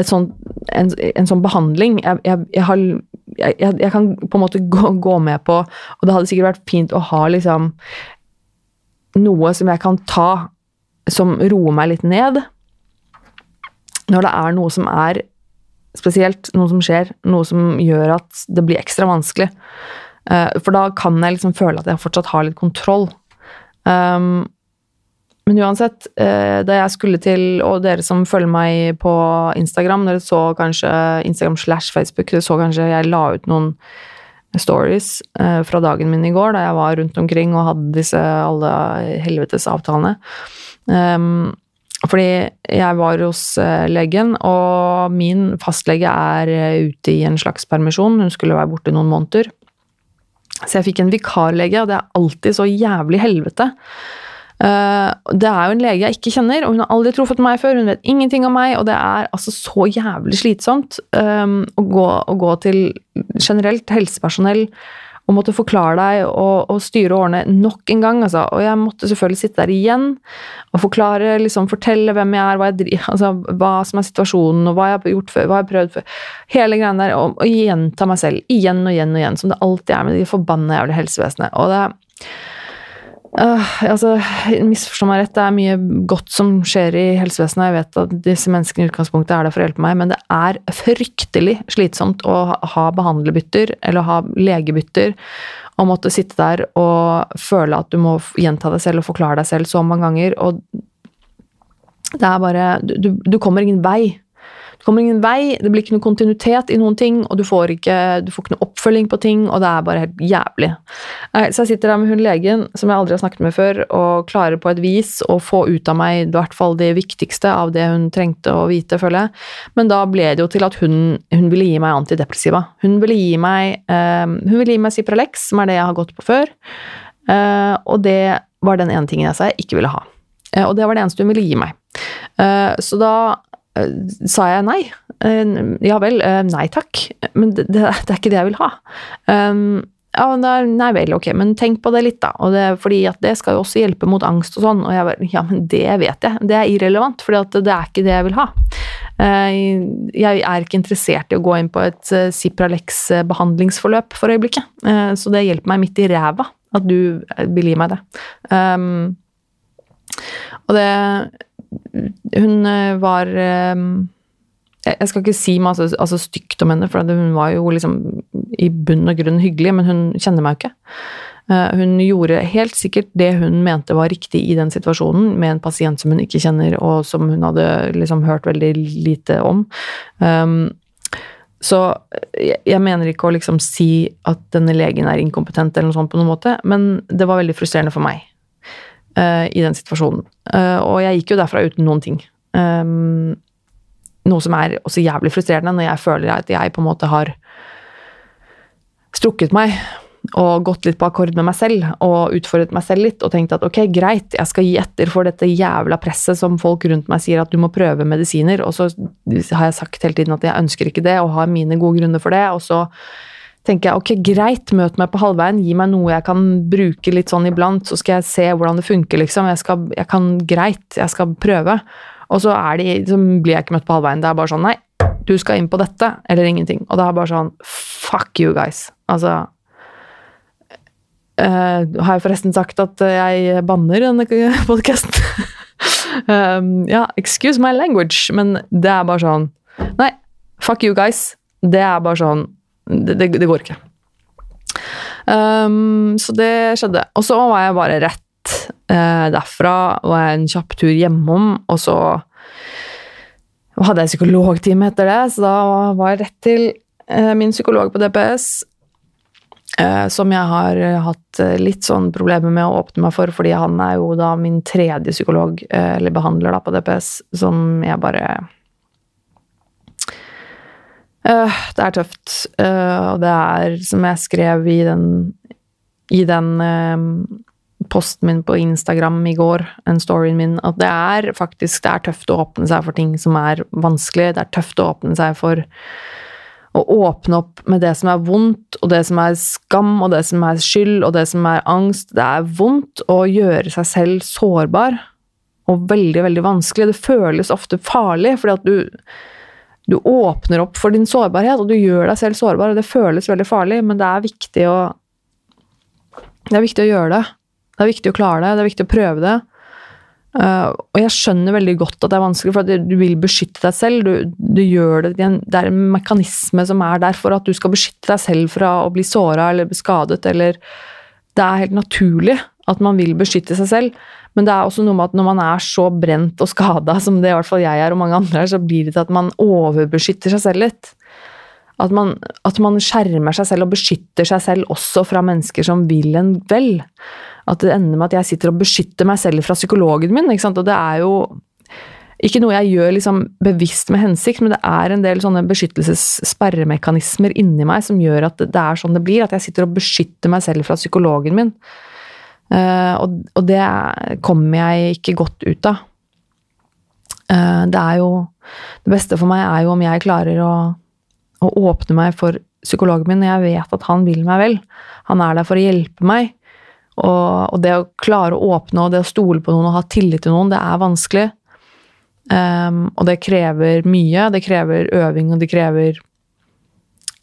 sånn, en, en, sånn behandling. Jeg, jeg, jeg, har, jeg, kan på en måte gå, gå, med på Og det hadde sikkert vært fint å ha liksom noe som jeg kan ta som roer meg litt ned. Når det er noe som er spesielt, noe som skjer, noe som gjør at det blir ekstra vanskelig. Uh, for da kan jeg liksom føle at jeg fortsatt har litt kontroll. Um, men uansett, eh, da jeg skulle til, og dere som følger meg på Instagram, dere så kanskje Instagram slash Facebook, dere så kanskje jeg la ut noen stories eh, fra dagen min i går, da jeg var rundt omkring og hadde disse alle helvetes avtalene. Um, fordi jeg var hos uh, legen, og min fastlege er ute i en slags permisjon. Hun skulle være borte noen måneder. Så jeg fikk en vikarlege, og det er alltid så jævlig helvete. Eh, det er jo en lege jeg ikke kjenner, og hun har aldri truffet meg før. Hun vet ingenting om meg, og det er altså så jævlig slitsomt um, å, gå, å, gå, til generelt helsepersonell og måtte forklare deg og, og styre og ordne nok en gang. Altså. Og jeg måtte selvfølgelig sitte der igjen og forklare, liksom, fortelle hvem jeg er, hva, jeg, altså, hva som er situasjonen, og hva jeg har gjort før, hva jeg har prøvd før. Hele greia der. Og, og gjenta meg selv igjen og igjen og igjen, som det alltid er med de forbanna jævla helsevesenet. Og det Uh, altså, Misforstå meg rett, det er mye godt som skjer i helsevesenet. Jeg vet at disse menneskene i utgangspunktet er der for å hjelpe meg, men det er fryktelig slitsomt å ha behandlerbytter eller ha legebytter og måtte sitte der og føle at du må gjenta deg selv og forklare deg selv så mange ganger. Og det er bare Du, du kommer ingen vei. Du kommer ingen vei, det blir ikke noe kontinuitet i noen ting, og du får ikke, du får ikke noe oppfølging på ting, og det er bare helt jævlig. Så jeg sitter der med hun legen som jeg aldri har snakket med før, og klarer på et vis å få ut av meg i hvert fall det viktigste av det hun trengte å vite, føler jeg. Men da ble det jo til at hun, hun ville gi meg antidepressiva. Hun ville gi meg, uh, hun ville gi meg Cipralex, som er det jeg har gått på før, uh, og det var den ene tingen jeg sa jeg ikke ville ha. Uh, og det var det eneste hun ville gi meg. så da Eh, sa jeg nei. Eh, ja vel, eh, nei takk, men det, det, er ikke det jeg vil ha. Um, ja, nei vel, ok, men tenk på det litt, da. Og det, fordi at det skal jo også hjelpe mot angst og sånn. Og jeg bare ja, men det vet jeg. Det er irrelevant, for det er ikke det jeg vil ha. Jeg er ikke interessert i å gå inn på et Cipralex-behandlingsforløp for øyeblikket. Så det hjelper meg midt i ræva at du vil gi meg det. Um, og det hun eh, var eh, Jeg skal ikke si masse altså, stygt om henne, for hun var jo liksom i bunn og grunn hyggelig, men hun kjenner meg jo ikke. Eh, hun gjorde helt sikkert det hun mente var riktig i den situasjonen, med en pasient som hun ikke kjenner, og som hun hadde liksom hørt veldig lite om. Um, så jeg mener ikke å liksom si at denne legen er inkompetent, eller noe sånt på noen måte, men det var veldig frustrerende for meg uh, i den situasjonen. Uh, og jeg gikk jo derfra uten noen ting. Um, noe som er også jævlig frustrerende når jeg føler at jeg på en måte har strukket meg og gått litt på akkord med meg selv og utfordret meg selv litt og tenkt at ok, greit, jeg skal gi etter for dette jævla presset som folk rundt meg sier at du må prøve medisiner, og så har jeg sagt hele tiden at jeg ønsker ikke det og har mine gode grunner for det, og så tenker jeg ok, greit, møt meg på halvveien, gi meg noe jeg kan bruke litt sånn iblant, så skal jeg se hvordan det funker, liksom. Jeg, skal, jeg kan greit, jeg skal prøve. Og så, de, så blir jeg ikke møtt på halvveien. Det er bare sånn nei, du skal inn på dette, eller ingenting. Og det er bare sånn fuck you guys. Altså uh, Har jeg forresten sagt at jeg banner denne podkasten? um, ja, excuse my language, men det er bare sånn Nei, fuck you guys. Det er bare sånn det, det, det går ikke. Um, så det skjedde. Og så var jeg bare rett uh, derfra, var en kjapp tur hjemom, og så hadde jeg psykologtime etter det, så da var jeg rett til uh, min psykolog på DPS. Uh, som jeg har hatt litt sånn problemer med å åpne meg for, fordi han er jo da min tredje psykolog, eller behandler, da på DPS, som jeg bare Uh, det er tøft. Uh, og det er, som jeg skrev i den, i den uh, posten min på Instagram i går, en storyen min, at det er faktisk det er tøft å åpne seg for ting som er vanskelig. Det er tøft å åpne seg for å åpne opp med det som er vondt, og det som er skam, og det som er skyld, og det som er angst. Det er vondt å gjøre seg selv sårbar, og veldig, veldig vanskelig. Det føles ofte farlig, fordi at du du åpner opp for din sårbarhet, og du gjør deg selv sårbar. og Det føles veldig farlig, men det er viktig å Det er viktig å gjøre det. Det er viktig å klare det, det er viktig å prøve det. Uh, og jeg skjønner veldig godt at det er vanskelig, for at du vil beskytte deg selv. Du, du gjør det, det er en mekanisme som er der for at du skal beskytte deg selv fra å bli såra eller beskadet skadet, eller Det er helt naturlig at man vil beskytte seg selv. Men det er også noe med at når man er så brent og skada som det i hvert fall jeg er, og mange andre er, så blir det til at man overbeskytter seg selv litt. At man, at man skjermer seg selv og beskytter seg selv også fra mennesker som vil en vel. At det ender med at jeg sitter og beskytter meg selv fra psykologen min. ikke sant? Og det er jo ikke noe jeg gjør liksom bevisst med hensikt, men det er en del sånne beskyttelsessperremekanismer inni meg som gjør at det er sånn det blir. At jeg sitter og beskytter meg selv fra psykologen min. Uh, og, og, det kommer jeg ikke godt ut av. Uh, det er jo Det beste for meg er jo om jeg klarer å, å åpne meg for psykologen min, og jeg vet at han vil meg vel. Han er der for å hjelpe meg. Og, og det å klare å åpne og det å stole på noen og ha tillit til noen, det er vanskelig. Um, og det krever mye. Det krever øving, og det krever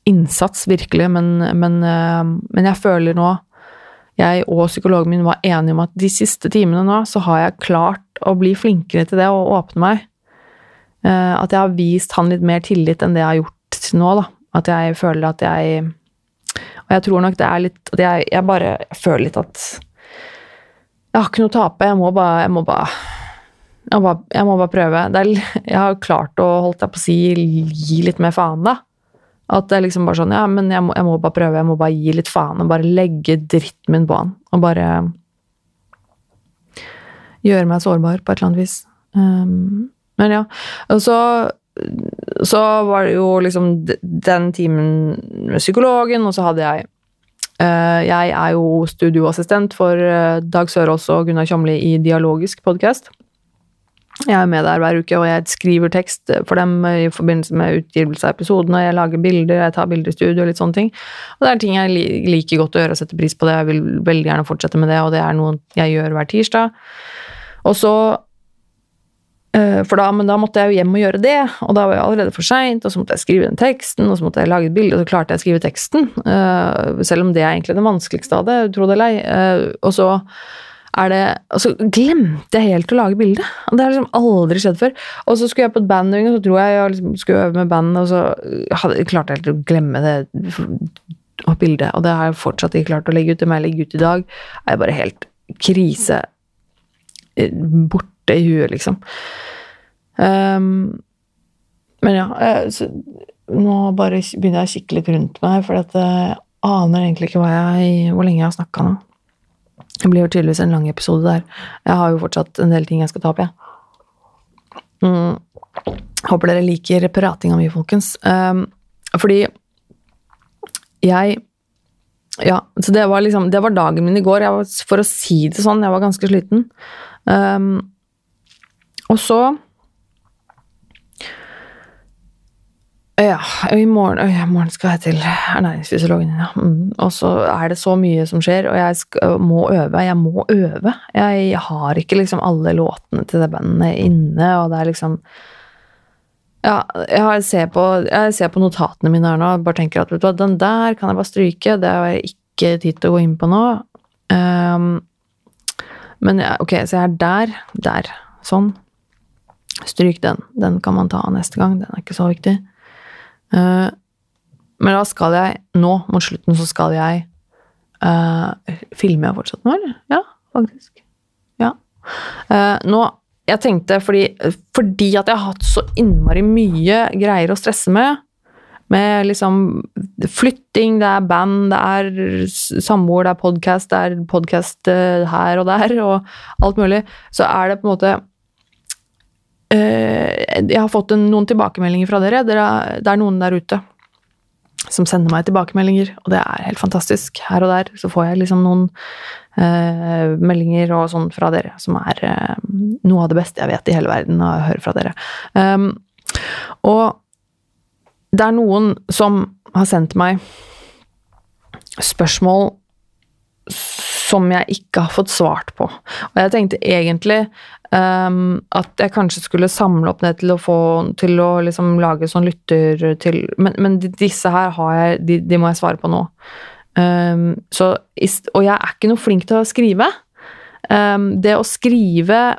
innsats, virkelig. Men, men, uh, men jeg føler nå jeg og psykologen min var enige om at de siste timene nå, så har jeg klart å bli flinkere til det og åpne meg. Eh, at jeg har vist han litt mer tillit enn det jeg har gjort til nå, da. At jeg føler at jeg Og jeg tror nok det er litt At jeg, jeg bare føler litt at Jeg har ikke noe å tape. Jeg må bare, jeg må bare Jeg, må bare, jeg må bare prøve. Er, jeg har klart å holdt jeg på å si, gi litt mer faen, da. At det er liksom bare sånn Ja, men jeg må, jeg må bare prøve. Jeg må bare gi litt faen og bare legge dritten min på han. Og bare gjøre meg sårbar på et eller annet vis. Um, men ja. Og så, så var det jo liksom den timen med psykologen, og så hadde jeg uh, Jeg er jo studioassistent for uh, Dag Sørås og Gunnar Kjomli i Dialogisk podkast. Jeg er med der hver uke, og jeg skriver tekst for dem i forbindelse med utgivelse av episodene. Jeg lager bilder, jeg tar bilder i studio og litt sånne ting. Og det er ting jeg liker godt å gjøre og setter pris på det. Jeg vil veldig gjerne fortsette med det, og det er noe jeg gjør hver tirsdag. Og så eh, for da, men da måtte jeg jo hjem og gjøre det, og da var jeg allerede for seint. Og så måtte jeg skrive den teksten, og så måtte jeg lage et bilde, og så klarte jeg å skrive teksten. Eh, selv om det er egentlig det vanskeligste av det, tro det eller ei. Eh, og så er det Og så glemte jeg helt å lage bilde. Det har liksom aldri skjedd før. Og så skulle jeg på et bandøving, og så tror jeg jeg liksom skulle øve med bandet, og så hadde, klarte jeg helt å glemme det bildet. Og det har jeg fortsatt ikke klart å legge ut. Det må jeg legge ut i dag. Er bare helt krise. Eh, borte i huet, liksom. Um, men ja eh, så, Nå bare begynner jeg å kikke litt rundt meg, for jeg aner egentlig ikke jeg, hvor lenge jeg har snakka nå. Det blir jo tydeligvis en lang episode der. Jeg har jo fortsatt en del ting jeg skal ta opp, jeg. Mm. Håper dere liker pratinga mi, folkens. Um, fordi jeg Ja, så det var liksom Det var dagen min i går. Var, for å si det sånn, jeg var ganske sliten. Um, og så Ja, i morgen, i morgen skal jeg til ernæringsfysiologen. Ja. Mm. Og så er det så mye som skjer, og jeg skal, må øve. Jeg må øve. Jeg har ikke liksom alle låtene til det bandet inne, og det er liksom Ja, jeg ser på, jeg ser på notatene mine her nå og bare tenker at vet du hva, den der kan jeg bare stryke. Det har jeg ikke tid til å gå inn på nå. Um, men ja, ok, så jeg er der. Der. Sånn. Stryk den. Den kan man ta neste gang. Den er ikke så viktig. Uh, men da skal jeg Nå, mot slutten, så skal jeg uh, Filmer jeg fortsatt nå, eller? Ja, faktisk. Ja. Uh, nå Jeg tenkte fordi, fordi at jeg har hatt så innmari mye greier å stresse med, med liksom flytting, det er band, det er samboer, det er podkast, det er podkast her og der, og alt mulig, så er det på en måte Eh, jeg har fått noen tilbakemeldinger fra dere. Det er noen der ute som sender meg tilbakemeldinger, og det er helt fantastisk. Her og der så får jeg liksom noen eh, meldinger og sånn fra dere som er eh, noe av det beste jeg vet i hele verden å høre fra dere. Um, og det er noen som har sendt meg spørsmål som jeg ikke har fått svart på. Og jeg tenkte egentlig um, at jeg kanskje skulle samle opp ned til å få til å liksom lage sånn lytter til Men, men disse her har jeg, de, de, må jeg svare på nå. Um, så, og jeg er ikke noe flink til å skrive. Um, det å skrive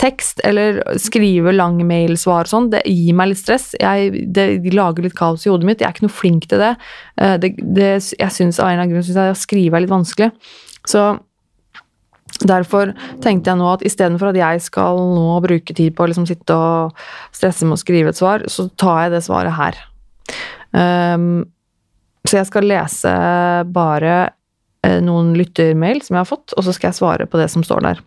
tekst eller skrive lang mailsvar sånn, det gir meg litt stress. Jeg, det lager litt kaos i hodet mitt. Jeg er ikke noe flink til det. Uh, det, det jeg synes, av en eller annen grunn synes jeg å skrive er litt vanskelig. Så Derfor tenkte jeg nå at istedenfor at jeg skal nå bruke tid på å liksom sitte og stresse med å skrive et svar, så tar jeg det svaret her. Um, så jeg skal lese bare uh, noen lyttermail som jeg har fått, og så skal jeg svare på det som står der.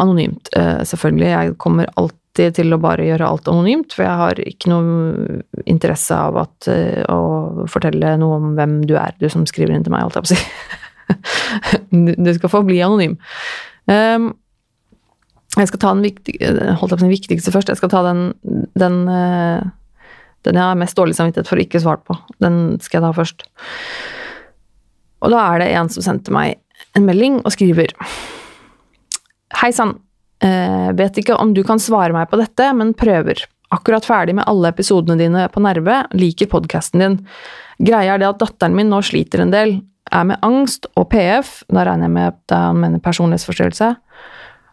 Anonymt, uh, selvfølgelig. Jeg kommer alltid til å bare gjøre alt anonymt, for jeg har ikke noe interesse av at, uh, å fortelle noe om hvem du er, du som skriver inn til meg, holdt jeg på å si. du skal få bli anonym. Um, jeg skal ta den, viktig, holdt den viktigste først. Jeg skal ta den, den, uh, den jeg har mest dårlig samvittighet for å ikke svare på. Den skal jeg ta først. Og da er det en som sendte meg en melding og skriver Hei sann. Uh, vet ikke om du kan svare meg på dette, men prøver. Akkurat ferdig med alle episodene dine på Nerve, liker podkasten din. Greia er det at datteren min nå sliter en del, er med angst og PF, da regner jeg med at han mener personlighetsforstyrrelse,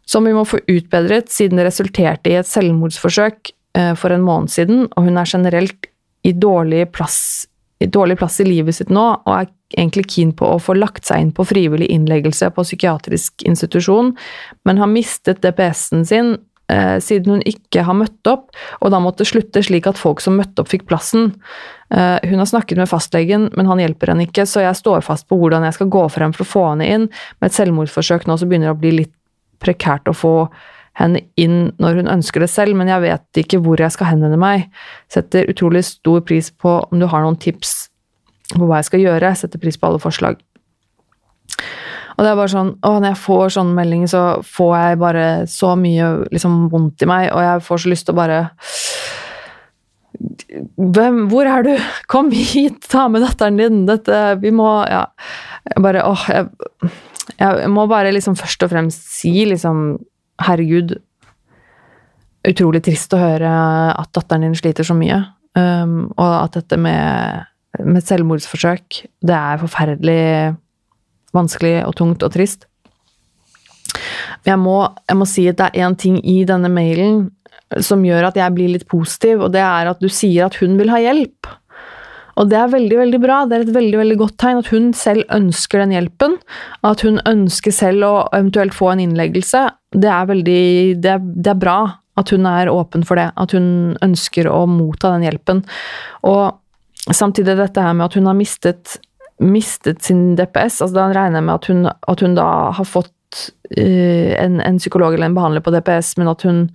som vi må få utbedret siden det resulterte i et selvmordsforsøk eh, for en måned siden, og hun er generelt i dårlig plass, i dårlig plass i livet sitt nå, og er egentlig keen på å få lagt seg inn på frivillig innleggelse på psykiatrisk institusjon, men har mistet DPS-en sin siden hun ikke har møtt opp, og da måtte slutte slik at folk som møtte opp, fikk plassen. Eh, hun har snakket med fastlegen, men han hjelper henne ikke, så jeg står fast på hvordan jeg skal gå frem for å få henne inn. Med et selvmordsforsøk nå så begynner det å bli litt prekært å få henne inn når hun ønsker det selv, men jeg vet ikke hvor jeg skal henvende meg. Setter utrolig stor pris på om du har noen tips på hva jeg skal gjøre. Setter pris på alle forslag. Og det er bare sånn å, Når jeg får sånne meldinger, så får jeg bare så mye liksom, vondt i meg, og jeg får så lyst til å bare Hvem, hvor er du? Kom hit, ta med datteren din. Dette Vi må Ja. Jeg bare åh, jeg, jeg må bare liksom først og fremst si liksom Herregud, utrolig trist å høre at datteren din sliter så mye. Um, og at dette med, med selvmordsforsøk, det er forferdelig vanskelig og tungt og trist. Jeg må, jeg må si at det er én ting i denne mailen som gjør at jeg blir litt positiv, og det er at du sier at hun vil ha hjelp. Og det er veldig veldig bra. Det er et veldig veldig godt tegn at hun selv ønsker den hjelpen. At hun ønsker selv å eventuelt få en innleggelse. Det er veldig det er, det er bra at hun er åpen for det. At hun ønsker å motta den hjelpen. Og samtidig dette her med at hun har mistet mistet sin DPS, altså da regner jeg med at hun, at hun da har fått uh, en, en, psykolog eller en behandler på DPS, men at hun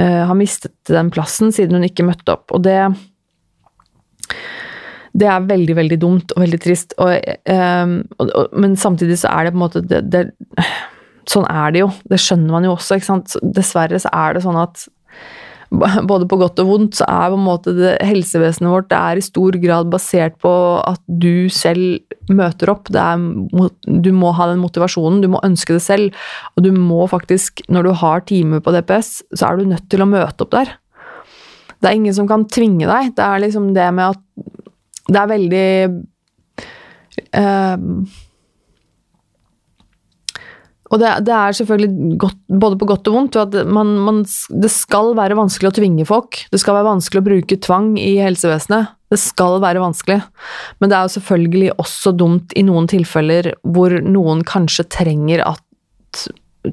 uh, har mistet den plassen siden hun ikke møtte opp. Og det det er veldig, veldig dumt og veldig trist. Og, um, og, og, men samtidig så er det på en måte det, det, Sånn er det jo. Det skjønner man jo også. ikke sant? Dessverre så er det sånn at både på godt og vondt, så er på en måte det, helsevesenet vårt det er i stor grad basert på at du selv møter opp. Er, du må ha den motivasjonen, du må ønske det selv. Og du må faktisk, når du har time på DPS, så er du nødt til å møte opp der. Det er ingen som kan tvinge deg. Det er liksom det med at Det er veldig uh, og det, det, er selvfølgelig godt, både på godt og vondt. at man, man, Det skal være vanskelig å tvinge folk. Det skal være vanskelig å bruke tvang i helsevesenet. Det skal være vanskelig. Men det er jo selvfølgelig også dumt i noen tilfeller hvor noen kanskje trenger at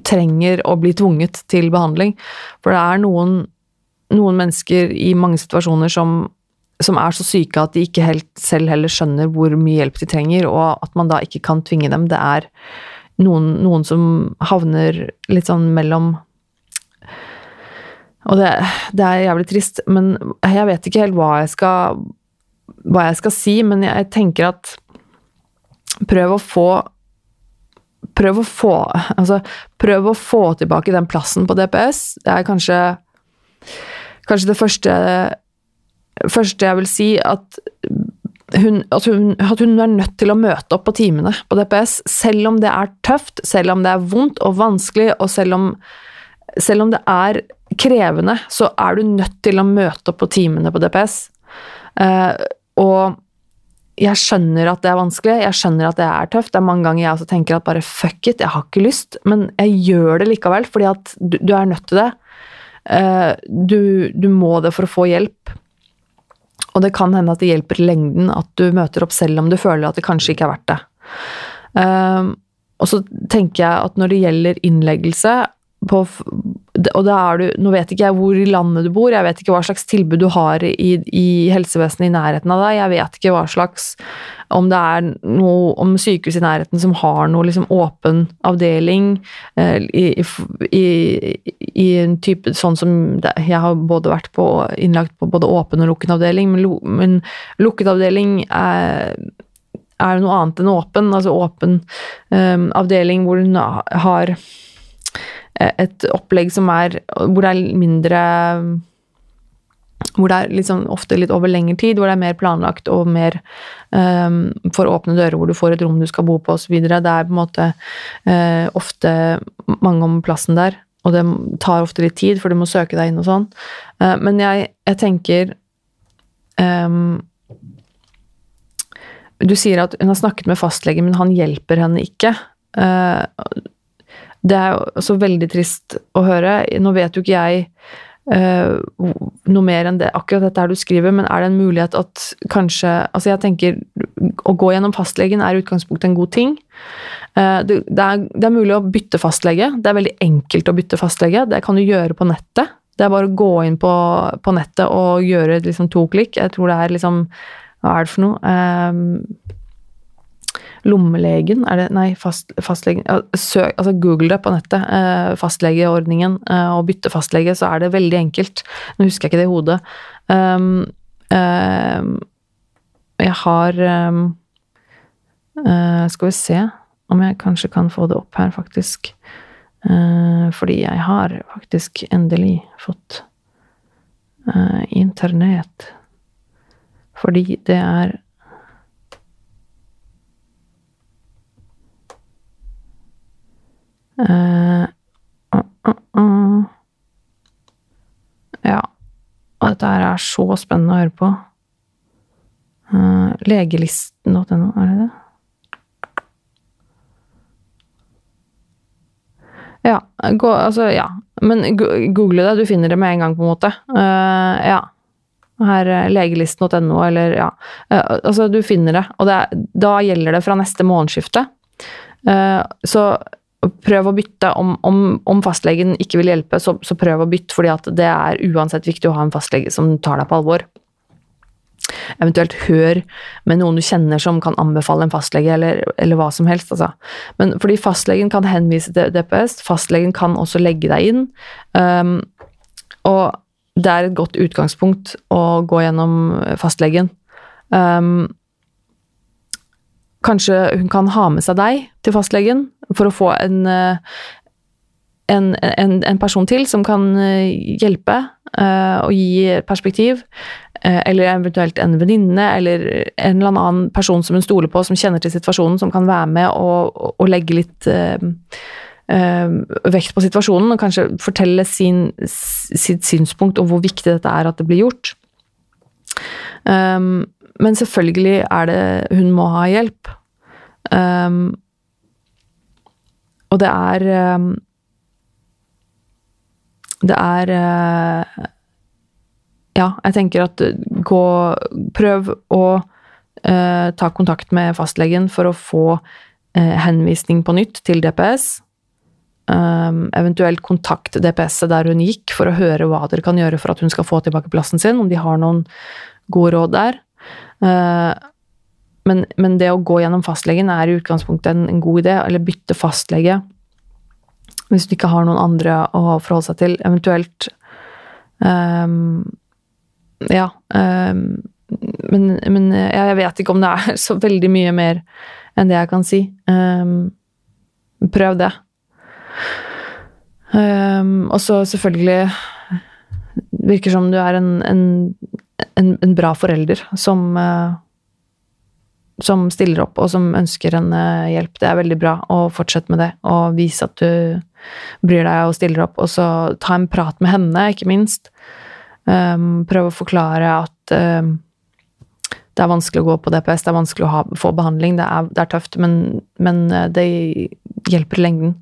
trenger å bli tvunget til behandling. For det er noen, noen mennesker i mange situasjoner som, som er så syke at de ikke helt selv heller skjønner hvor mye hjelp de trenger, og at man da ikke kan tvinge dem. Det er noen, noen som havner litt sånn mellom Og det, det, er jævlig trist, men jeg vet ikke helt hva jeg skal, hva jeg skal si, men jeg tenker at prøv å få Prøv å få Altså, prøv å få tilbake den plassen på DPS. Det er kanskje Kanskje det første første jeg vil si, at hun, at, hun, at, hun, er nødt til å møte opp på timene på DPS, selv om det er tøft, selv om det er vondt og vanskelig, og selv om, selv om det er krevende, så er du nødt til å møte opp på timene på DPS. Uh, eh, og jeg skjønner at det er vanskelig, jeg skjønner at det er tøft. Det er mange ganger jeg også tenker at bare fuck it, jeg har ikke lyst, men jeg gjør det likevel, fordi at du, du er nødt til det. Uh, du, du må det for å få hjelp. Og det kan hende at det hjelper i lengden at du møter opp selv om du føler at det kanskje ikke er verdt det. Um, og så tenker jeg at når det gjelder innleggelse på, og da er du, Nå vet ikke jeg hvor i landet du bor, jeg vet ikke hva slags tilbud du har i, i helsevesenet i nærheten av deg. Jeg vet ikke hva slags Om det er noe om sykehus i nærheten som har noe liksom åpen avdeling eh, i, i, i, en type sånn som det, Jeg har både vært på innlagt på både åpen og lukket avdeling, men, men lukket avdeling er er det noe annet enn åpen, altså åpen um, avdeling hvor hun har Eh, et opplegg som er Hvor det er mindre hvor det er liksom ofte litt over lengre tid, hvor det er mer planlagt og mer um, for åpne dører, hvor du får et rom du skal bo på osv. Det er på en måte uh, ofte mange om plassen der, og det tar ofte litt tid, for du må søke deg inn og sånn. Uh, men jeg, jeg tenker um, Du sier at hun har snakket med fastlegen, men han hjelper henne ikke. Uh, det er jo også veldig trist å høre. Nå vet jo ikke jeg Uh, noe mer enn det, akkurat dette her du skriver, men er det en mulighet at kanskje Altså, jeg tenker å gå gjennom fastlegen er i utgangspunktet en god ting. Uh, det, det, er, det er mulig å bytte fastlege. Det er veldig enkelt å bytte fastlege. Det kan du gjøre på nettet. Det er bare å gå inn på, på nettet og gjøre liksom to klikk. Jeg tror det er liksom Hva er det for noe? Um, Lommelegen, er det Nei, fast, fastlegen Søk, altså Google det på nettet. Eh, fastlegeordningen eh, og bytte fastlege, så er det veldig enkelt. Nå husker jeg ikke det i hodet. Um, um, jeg har um, uh, Skal vi se om jeg kanskje kan få det opp her, faktisk. Uh, fordi jeg har faktisk endelig fått uh, internett. Fordi det er Uh, uh, uh, ja. Og dette her er så spennende å høre på. Legelisten.no, er det det? Ja, gå, altså, ja. Men google det, du finner det med en gang, på en måte. ja. Her legelisten.no, eller ja. altså, du finner det. Og det er, da gjelder det fra neste månedsskifte. så prøv å bytte. Om, om, om, fastlegen ikke vil hjelpe, så, så prøv å bytte, fordi det er uansett viktig å ha en fastlege som tar deg på alvor. Eventuelt hør med noen du kjenner som kan anbefale en fastlege, eller, eller hva som helst. Altså. Men fordi fastlegen kan henvise til DPS, fastlegen kan også legge deg inn. Um, og det er et godt utgangspunkt å gå gjennom fastlegen. Um, Kanskje hun kan ha med seg deg til fastlegen for å få en, eh, en, en, en person til som kan eh, hjelpe uh, og gi perspektiv. Eller eventuelt en venninne eller en eller annen person som hun stoler på, som kjenner til situasjonen, som kan være med og, og legge litt vekt på situasjonen, og kanskje fortelle sin, sitt synspunkt om hvor viktig dette er at det blir gjort. Um, men selvfølgelig er det Hun må ha hjelp. Um, og det er um, Det er uh, Ja, jeg tenker at gå Prøv å uh, ta kontakt med fastlegen for å få uh, henvisning på nytt til DPS. Um, eventuelt kontakt DPS-et der hun gikk, for å høre hva dere kan gjøre for at hun skal få tilbake plassen sin, om de har noen gode råd der. Uh, men, men, det å gå gjennom fastlegen er i utgangspunktet en, en, god idé, eller bytte fastlege hvis du ikke har noen andre å forholde seg til. Eventuelt um, Ja. Um, men, men, jeg vet ikke om det er så veldig mye mer enn det jeg kan si. Um, prøv det. og så selvfølgelig virker som du er en, en, en, en bra forelder som uh, som stiller opp og som ønsker en eh, hjelp. Det er veldig bra, å fortsette med det. Og vise at du bryr deg og stiller opp. Og så ta en prat med henne, ikke minst. Um, prøve å forklare at um, det er vanskelig å gå på DPS, det er vanskelig å ha, få behandling. Det er, det er tøft, men, men, eh, det hjelper i lengden.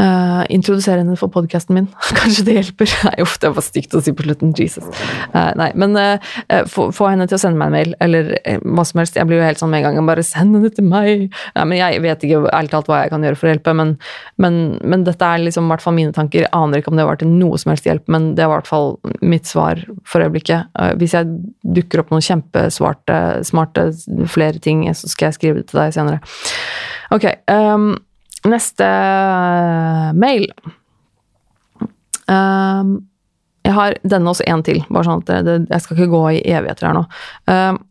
Uh, introdusere henne for podkasten min. Kanskje det hjelper. Nei, uff, det var stygt å si på slutten. Jesus. Uh, nei, men uh, få, få, henne til å sende meg en mail, eller hva som helst. Jeg blir jo helt sånn med en gang. Bare send henne til meg! Nei, men jeg vet ikke ærlig talt hva jeg kan gjøre for å hjelpe, men, men, men dette er liksom i hvert fall mine tanker. Jeg aner ikke om det var til noe som helst hjelp, men det var i hvert fall mitt svar for øyeblikket. hvis jeg dukker opp noen kjempesvarte, smarte flere ting, så skal jeg skrive det til deg senere. Ok. Um, Neste uh, mail. Um, jeg har denne også én til, bare sånn at det, jeg skal ikke gå i evigheter her nå. Um,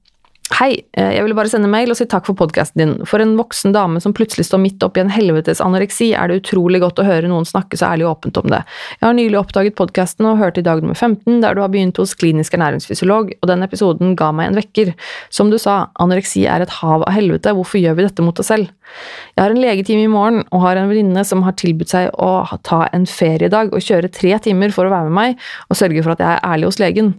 Hei, eh, jeg ville bare sende mail og si takk for podkasten din. For en voksen dame som plutselig står midt oppi en helvetes anoreksi, er det utrolig godt å høre noen snakke så ærlig og åpent om det. Jeg har nylig oppdaget podkasten og hørte i dag nummer 15, der du har begynt hos klinisk ernæringsfysiolog, og den episoden ga meg en vekker. Som du sa, anoreksi er et hav av helvete, hvorfor gjør vi dette mot oss selv? Jeg har en legetime i morgen og har en venninne som har tilbudt seg å ta en feriedag og kjøre tre timer for å være med meg og sørge for at jeg er ærlig hos legen.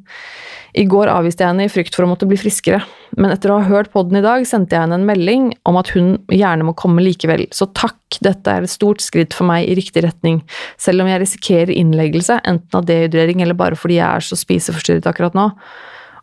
I går avviste jeg henne i frykt for å måtte bli friskere, men etter å ha hørt podden i dag, sendte jeg henne en melding om at hun gjerne må komme likevel, så takk, dette er et stort skritt for meg i riktig retning, selv om jeg risikerer innleggelse, enten av dehydrering eller bare fordi jeg er så spiseforstyrret akkurat nå.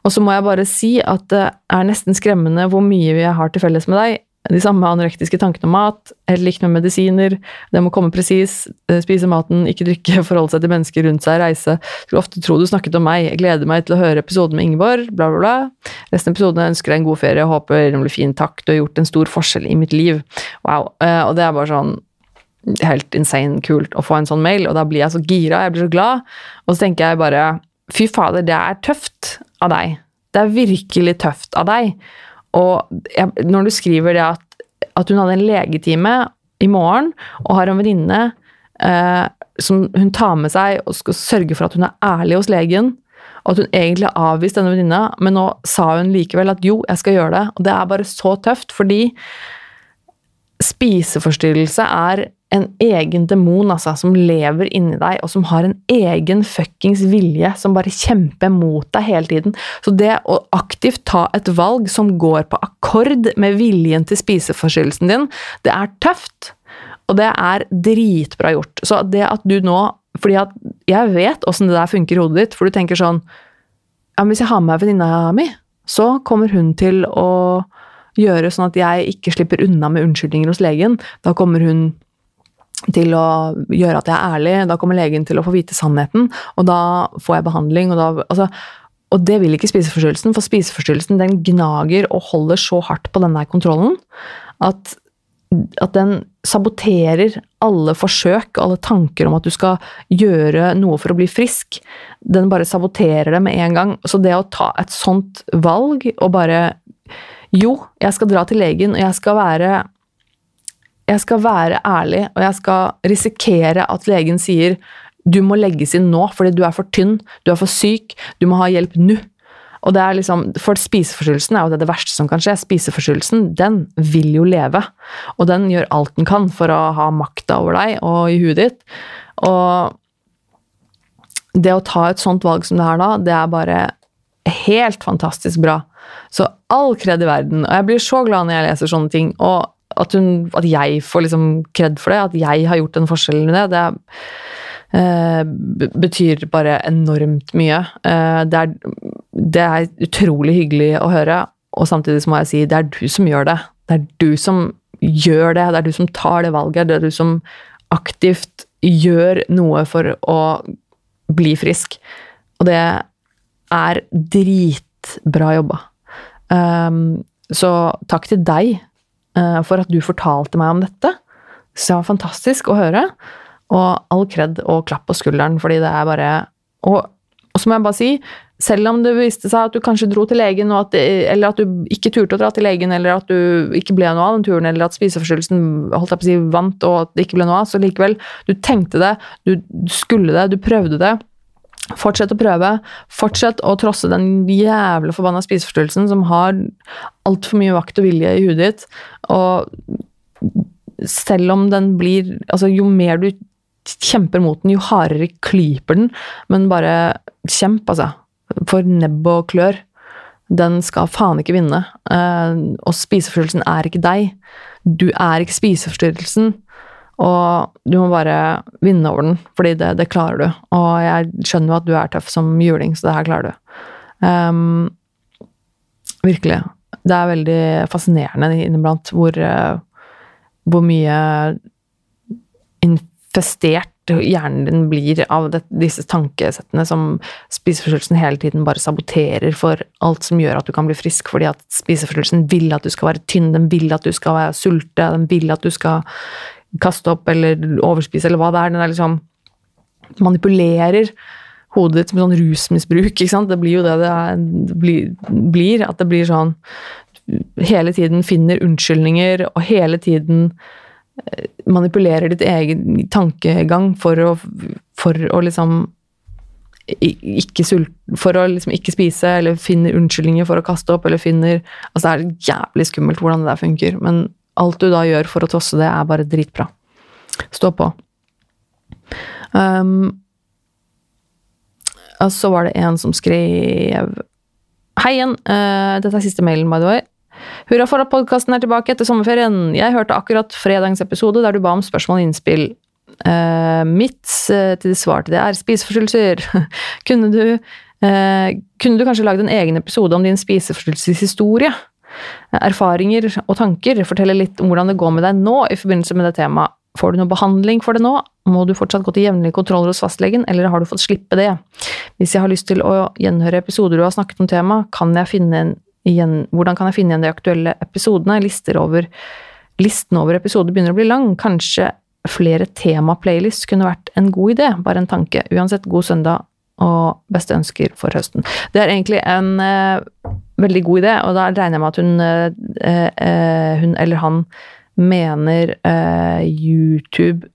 Og så må jeg bare si at det er nesten skremmende hvor mye jeg har til felles med deg. De samme anorektiske tankene om mat, helt likt med medisiner, det må komme presis, eh, spise maten, ikke drikke, forholde seg til mennesker rundt seg, reise. Skulle ofte tro du snakket om meg, jeg gleder meg til å høre episoden med Ingeborg, bla, bla, bla. Resten av episoden ønsker deg en god ferie, håper den blir fin, takk, du har gjort en stor forskjell i mitt liv. Wow. Eh, og det er bare sånn helt insane kult å få en sånn mail, og da blir jeg så gira, jeg blir så glad, og så tenker jeg bare Fy fader, det er tøft av deg. Det er virkelig tøft av deg. Og jeg, når du skriver det at, at, hun hadde en legetime i morgen og har en venninne eh, som hun tar med seg og skal sørge for at hun er ærlig hos legen, og at hun egentlig har avvist denne venninna, men nå sa hun likevel at jo, jeg skal gjøre det. Og det er bare så tøft, fordi spiseforstyrrelse er en egen demon altså, som lever inni deg, og som har en egen fuckings vilje som bare kjemper mot deg hele tiden. Så det å aktivt ta et valg som går på akkord med viljen til spiseforstyrrelsen din, det er tøft. Og det er dritbra gjort. Så det at du nå fordi at jeg vet åssen det der funker i hodet ditt, for du tenker sånn ja, Hvis jeg har med meg venninna mi, så kommer hun til å gjøre sånn at jeg ikke slipper unna med unnskyldninger hos legen. Da kommer hun til å gjøre at jeg er ærlig. Da kommer legen til å få vite sannheten, og da får jeg behandling. Og, da, altså, og det vil ikke spiseforstyrrelsen, for spiseforstyrrelsen den gnager og holder så hardt på denne kontrollen at, at den saboterer alle forsøk og alle tanker om at du skal gjøre noe for å bli frisk. Den bare saboterer det med en gang. Så det å ta et sånt valg og bare Jo, jeg skal dra til legen, og jeg skal være jeg skal være ærlig, og jeg skal risikere at legen sier du må legges inn nå fordi du er for tynn, du er for syk, du må ha hjelp nå. Og det er liksom, For spiseforstyrrelsen er jo det, det verste som kan skje. Spiseforstyrrelsen den vil jo leve. Og den gjør alt den kan for å ha makta over deg og i huet ditt. Og det å ta et sånt valg som det her da, det er bare helt fantastisk bra. Så all kred i verden. Og jeg blir så glad når jeg leser sånne ting. Og at, hun, at jeg får liksom kred for det, at jeg har gjort en forskjell med det, det eh, betyr bare enormt mye. Eh, det, er, det, er, utrolig hyggelig å høre, og samtidig så må jeg si det er du som gjør det. Det er du som gjør det, det er du som tar det valget, det er du som aktivt gjør noe for å bli frisk. Og det er dritbra jobba. Um, så takk til deg for at du fortalte meg om dette. Så det var fantastisk å høre. Og all kred og klapp på skulderen, fordi det er bare Og, og så må jeg bare si, selv om det viste seg at du kanskje dro til legen, at, eller at du ikke turte å dra til legen, eller at du ikke ble noe av den turen, eller at spiseforstyrrelsen si, vant, og at det ikke ble noe av, så likevel, du tenkte det, du skulle det, du prøvde det. Fortsett å prøve. Fortsett å trosse den jævla forbanna spiseforstyrrelsen som har altfor mye vakt og vilje i huet ditt. Og selv om den blir Altså, jo mer du kjemper mot den, jo hardere klyper den. Men bare kjemp, altså. For nebb og klør. Den skal faen ikke vinne. Eh, og spiseforstyrrelsen er ikke deg. Du er ikke spiseforstyrrelsen. Og du må bare vinne over den, fordi det, det, klarer du. Og jeg skjønner jo at du er tøff som juling, så det her klarer du. Um, virkelig. Det er veldig fascinerende inniblant hvor, uh, hvor mye infestert hjernen din blir av det, disse tankesettene som spiseforstyrrelsen hele tiden bare saboterer for alt som gjør at du kan bli frisk, fordi at spiseforstyrrelsen vil at du skal være tynn, den vil at du skal være sulte, den vil at du skal kaste opp eller overspise eller hva det er. Den er liksom manipulerer hodet ditt med sånn rusmisbruk. ikke sant? Det blir jo det det, er, det blir, At det blir sånn Hele tiden finner unnskyldninger, og hele tiden eh, manipulerer ditt egen tankegang for å, for å liksom ikke sult, for å liksom ikke spise, eller finner unnskyldninger for å kaste opp, eller finner Altså, det er jævlig skummelt hvordan det der funker, men alt du da gjør for å tosse det, er bare dritbra. Stå på. Um, og så var det en som skrev Hei igjen, uh, dette er siste mailen, by the way. Hurra for at podkasten er tilbake etter sommerferien. Jeg hørte akkurat fredagens episode der du ba om spørsmål og innspill. Uh, mitt uh, til svar til det er spiseforstyrrelser. kunne, du, kunne du kanskje lagd en egen episode om din spiseforstyrrelseshistorie? Erfaringer og tanker. Fortelle litt om hvordan det går med deg nå i forbindelse med det temaet. Får du noe behandling for det nå? Må du fortsatt gå til jevnlige kontroller hos fastlegen, eller har du fått slippe det? Hvis jeg har lyst til å gjenhøre episoder du har snakket om temaet, kan igjen, hvordan kan jeg finne igjen de aktuelle episodene? Over, listen over episoder begynner å bli lang. Kanskje flere tema-playlists kunne vært en god idé. Bare en tanke. Uansett, god søndag og beste ønsker for høsten. Det er egentlig en eh, veldig god idé, og da regner jeg med at hun, eh, eh, hun eller han mener eh, YouTube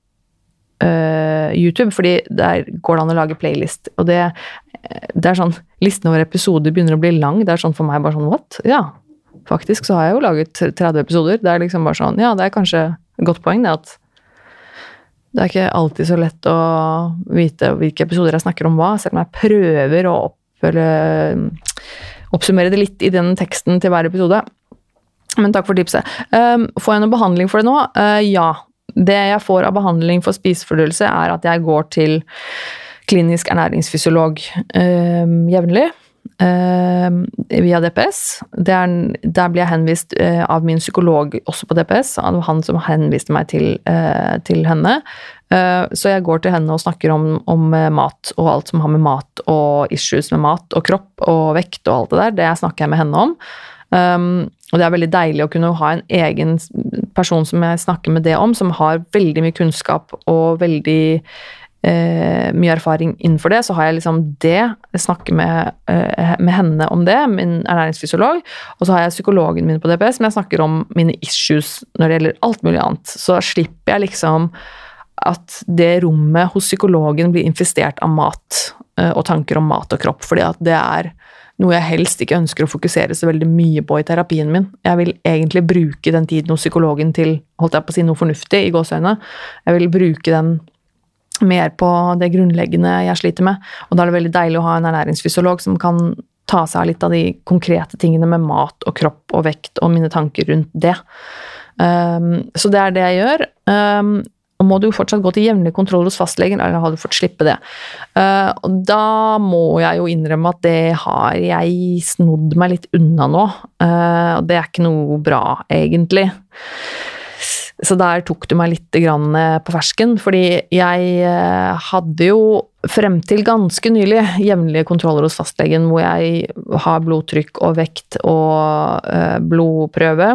uh, YouTube, fordi der går det an å lage playlist. Og det, det er sånn Listen over episoder begynner å bli lang. Det er sånn for meg bare sånn What? Ja, faktisk så har jeg jo laget 30 episoder. Det er liksom bare sånn Ja, det er kanskje et godt poeng, det at det er ikke alltid så lett å vite hvilke episoder jeg snakker om hva, selv om jeg prøver å oppfølge, oppsummere det litt i den teksten til hver episode. Men takk for tipset. Um, får jeg noe behandling for det nå? Uh, ja. Det jeg får av behandling for spiseforstyrrelse, er at jeg går til klinisk ernæringsfysiolog um, jevnlig. Uh, via DPS. Er, der blir jeg henvist uh, av min psykolog også på DPS. Han som henviste meg til, uh, til henne. Eh, så jeg går til henne og snakker om, om, mat og alt som har med mat og issues med mat og kropp og vekt og alt det der. Det snakker jeg med henne om. Um, og det er veldig deilig å kunne ha en egen person som jeg snakker med det om, som har veldig mye kunnskap og veldig eh, mye erfaring innenfor det. Så har jeg liksom det, jeg snakker med, eh, med henne om det, min ernæringsfysiolog. Og så har jeg psykologen min på DPS, men jeg snakker om mine issues når det gjelder alt mulig annet. Så slipper jeg liksom at det rommet hos psykologen blir infestert av mat eh, og tanker om mat og kropp, fordi at det er noe jeg helst ikke ønsker å fokusere så veldig mye på i terapien min. Jeg vil egentlig bruke den tiden hos psykologen til holdt jeg på å si noe fornuftig, i gåseøyne. Jeg vil bruke den mer på det grunnleggende jeg sliter med. Og da er det veldig deilig å ha en ernæringsfysiolog som kan ta seg av litt av de konkrete tingene med mat og kropp og vekt og mine tanker rundt det. Um, så det er det jeg gjør. Um, og må du jo fortsatt gå til jevnlig kontroll hos fastlegen, eller har du fått slippe det? Uh, og da må jeg jo innrømme at det har jeg snodd meg litt unna nå. Uh, og det er ikke noe bra, egentlig. Så der tok du meg litt eh, på fersken, fordi jeg hadde jo frem til ganske nylig jevnlige kontroller hos fastlegen hvor jeg har blodtrykk og vekt og blodprøve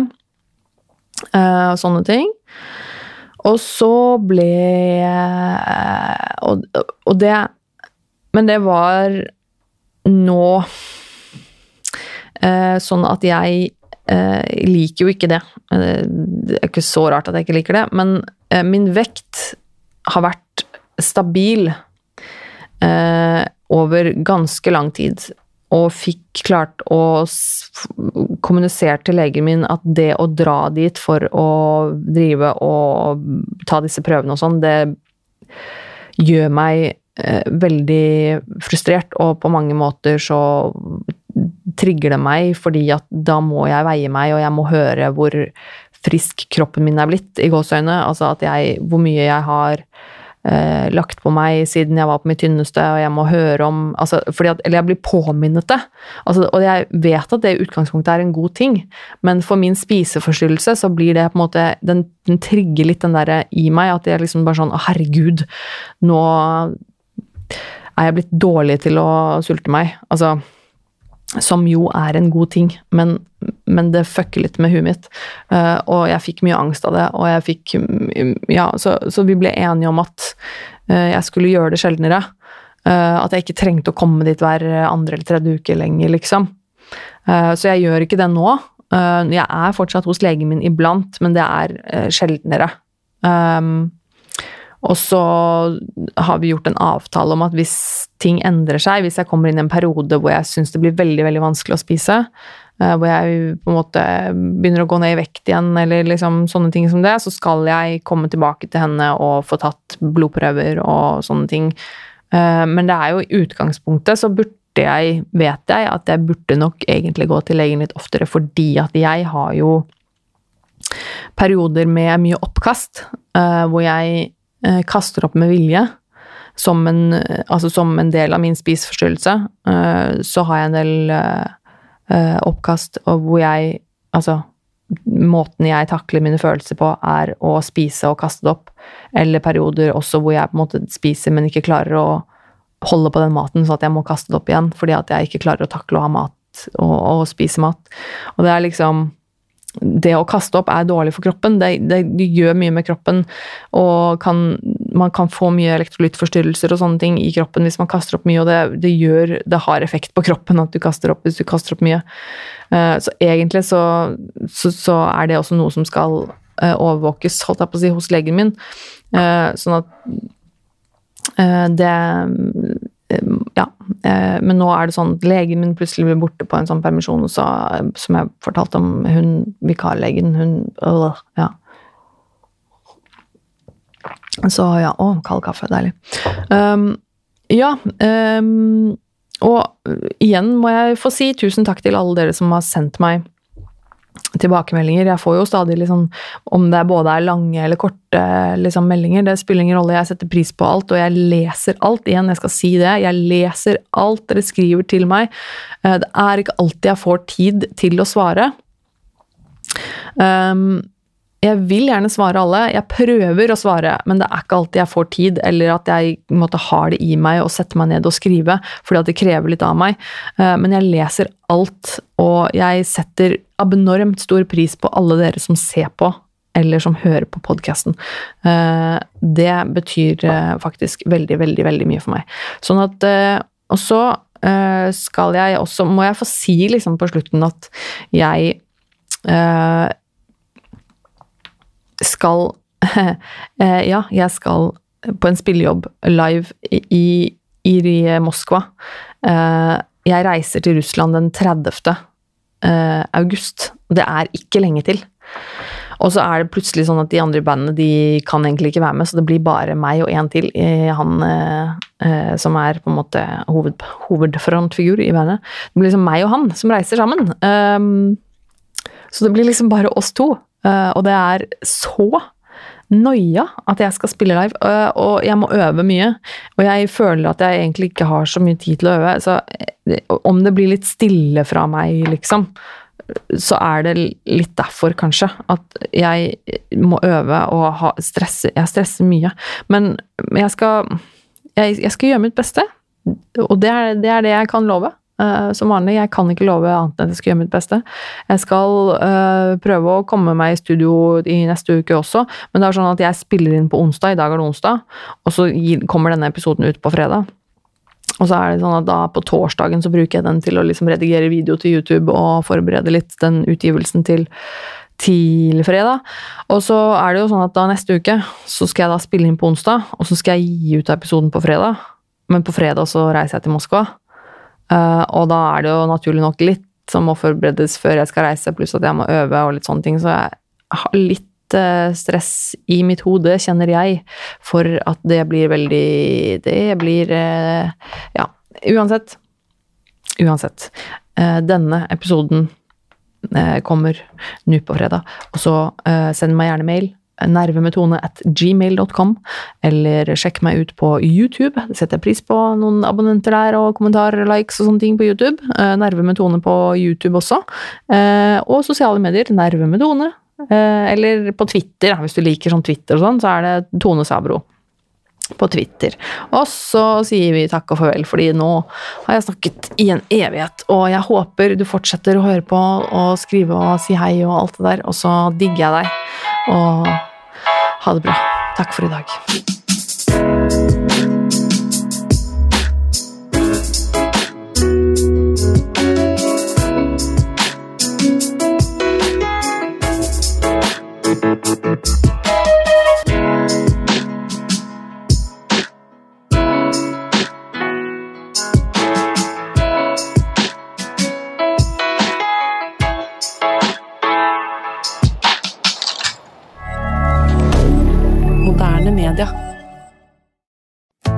og sånne ting. Og så ble og, og det Men det var nå eh, sånn at jeg eh, liker jo ikke det. Eh, det er ikke så rart at jeg ikke liker det, men min vekt har vært stabil over ganske lang tid og fikk klart å kommunisere til legen min at det å dra dit for å drive og ta disse prøvene og sånn, det gjør meg eh, veldig frustrert, og på mange måter så trigger det meg, fordi at da må jeg veie meg, og jeg må høre hvor frisk kroppen min er blitt, i gåseøyne. Altså at jeg Hvor mye jeg har eh, lagt på meg siden jeg var på mitt tynneste, og jeg må høre om altså, at, Eller jeg blir påminnet det. Altså, og jeg vet at det i utgangspunktet er en god ting, men for min spiseforstyrrelse så blir det på en måte Den, den trigger litt den derre i meg, at jeg liksom bare sånn Å, herregud, nå er jeg blitt dårlig til å sulte meg. Altså som jo er en god ting, men, men det fucker litt med huet mitt. Uh, og jeg fikk mye angst av det, og jeg fikk Ja, så, så vi ble enige om at uh, jeg skulle gjøre det sjeldnere. Uh, at jeg ikke trengte å komme dit hver andre eller tredje uke lenger, liksom. så jeg gjør ikke det nå. jeg er fortsatt hos legen min iblant, men det er sjeldnere. Um, Og så har vi gjort en avtale om at hvis ting endrer seg, hvis jeg kommer inn i en periode hvor jeg syns det blir veldig, veldig vanskelig å spise, eh, hvor jeg på en måte begynner å gå ned i vekt igjen, eller liksom sånne ting som det, så skal jeg komme tilbake til henne og få tatt blodprøver og sånne ting. Eh, men det er jo i utgangspunktet så burde jeg, vet jeg, at jeg burde nok egentlig gå til legen litt oftere, fordi at jeg har jo perioder med mye oppkast, uh, hvor jeg kaster opp med vilje. Som en, altså som en del av min spiseforstyrrelse, uh, så har jeg en del oppkast og hvor jeg Altså, måten jeg takler mine følelser på, er å spise og kaste det opp. Eller perioder også hvor jeg på en måte spiser, men ikke klarer å holde på den maten, så at jeg må kaste det opp igjen fordi at jeg ikke klarer å takle å ha mat og, og spise mat. Og det er liksom det å kaste opp er dårlig for kroppen. Det, det, gjør mye med kroppen, og kan, man kan få mye elektrolyttforstyrrelser og sånne ting i kroppen hvis man kaster opp mye, og det, det, gjør, det har effekt på kroppen at du kaster opp hvis du kaster opp mye. Uh, så egentlig så, så, så, er det også noe som skal uh, overvåkes, holdt jeg på å si, hos legen min. Uh, sånn at det ja, eh, men nå er det sånn at legen min plutselig blir borte på en sånn permisjon, så, som jeg fortalte om hun vikarlegen, hun øh, Ja. Så ja, å, kald kaffe, deilig. Um, ja, um, og igjen må jeg få si tusen takk til alle dere som har sendt meg tilbakemeldinger. Jeg får jo stadig liksom, om det både er lange eller korte liksom, meldinger, det spiller ingen rolle. Jeg setter pris på alt, og jeg leser alt. Igjen, jeg skal si det. Jeg leser alt dere skriver til meg. Eh, det er ikke alltid jeg får tid til å svare. Um, jeg vil gjerne svare alle. Jeg prøver å svare, men det er ikke alltid jeg får tid, eller at jeg måtte, har det i meg å sette meg ned og skrive, fordi at det krever litt av meg. Eh, men jeg leser alt, og jeg setter abnormt stor pris på alle dere som ser på, eller som hører på podkasten. Eh, det betyr eh, faktisk veldig, veldig, veldig mye for meg. Sånn at Og så skal jeg også Må jeg få si liksom på slutten at jeg skal eh, Ja, jeg skal på en spillejobb live i, i Moskva. Eh, jeg reiser til Russland den 30. Eh, august. Det er ikke lenge til. Og så er det plutselig sånn at de andre bandene de kan egentlig ikke være med, så det blir bare meg og en til, han eh, som er på en måte hoved, hovedfrontfigur i bandet. Det blir liksom meg og han som reiser sammen. Um, så det blir liksom bare oss to. Uh, og det er så noia at jeg skal spille live, uh, og jeg må øve mye. Og jeg føler at jeg egentlig ikke har så mye tid til å øve, så eh, om det blir litt stille fra meg, liksom, så er det litt derfor, kanskje, at jeg må øve og ha, stresse Jeg stresser mye. Men jeg skal, jeg, skal gjøre mitt beste, og det er det jeg kan love. Uh, som vanlig. Jeg kan ikke love annet enn at jeg skal gjøre mitt beste. Jeg skal uh, prøve å komme meg i studio i neste uke også, men det er sånn at jeg spiller inn på onsdag, i dag er det onsdag, og så kommer denne episoden ut på fredag. Og så er det sånn at da på torsdagen så bruker jeg den til å liksom redigere video til YouTube og forberede litt den utgivelsen til til fredag. Og så er det jo sånn at da neste uke så skal jeg da spille inn på onsdag, og så skal jeg gi ut episoden på fredag. Men på fredag så reiser jeg til Moskva. Uh, og da er det jo naturlig nok litt som må forberedes før jeg skal reise, pluss at jeg må øve og litt sånne ting. Så jeg har litt uh, stress i mitt hode, kjenner jeg, for at det blir veldig Det blir uh, Ja, uansett. Uansett. denne episoden kommer nå på fredag, og så send meg gjerne mail nervemetone at gmail.com, eller sjekk meg ut på YouTube. Det setter jeg pris på noen abonnenter der, og kommentarer, likes og sånne ting på YouTube. Eh, nervemetone på YouTube også. Eh, og sosiale medier. Nervemetone. Eh, eller på Twitter, hvis du liker sånn Twitter og sånn, så er det Tone Sabro på Twitter. Og så sier vi takk og farvel, fordi nå har jeg snakket i en evighet, og jeg håper du fortsetter å høre på og skrive og si hei og alt det der, og så digger jeg deg. Og ha det bra. Takk for i dag.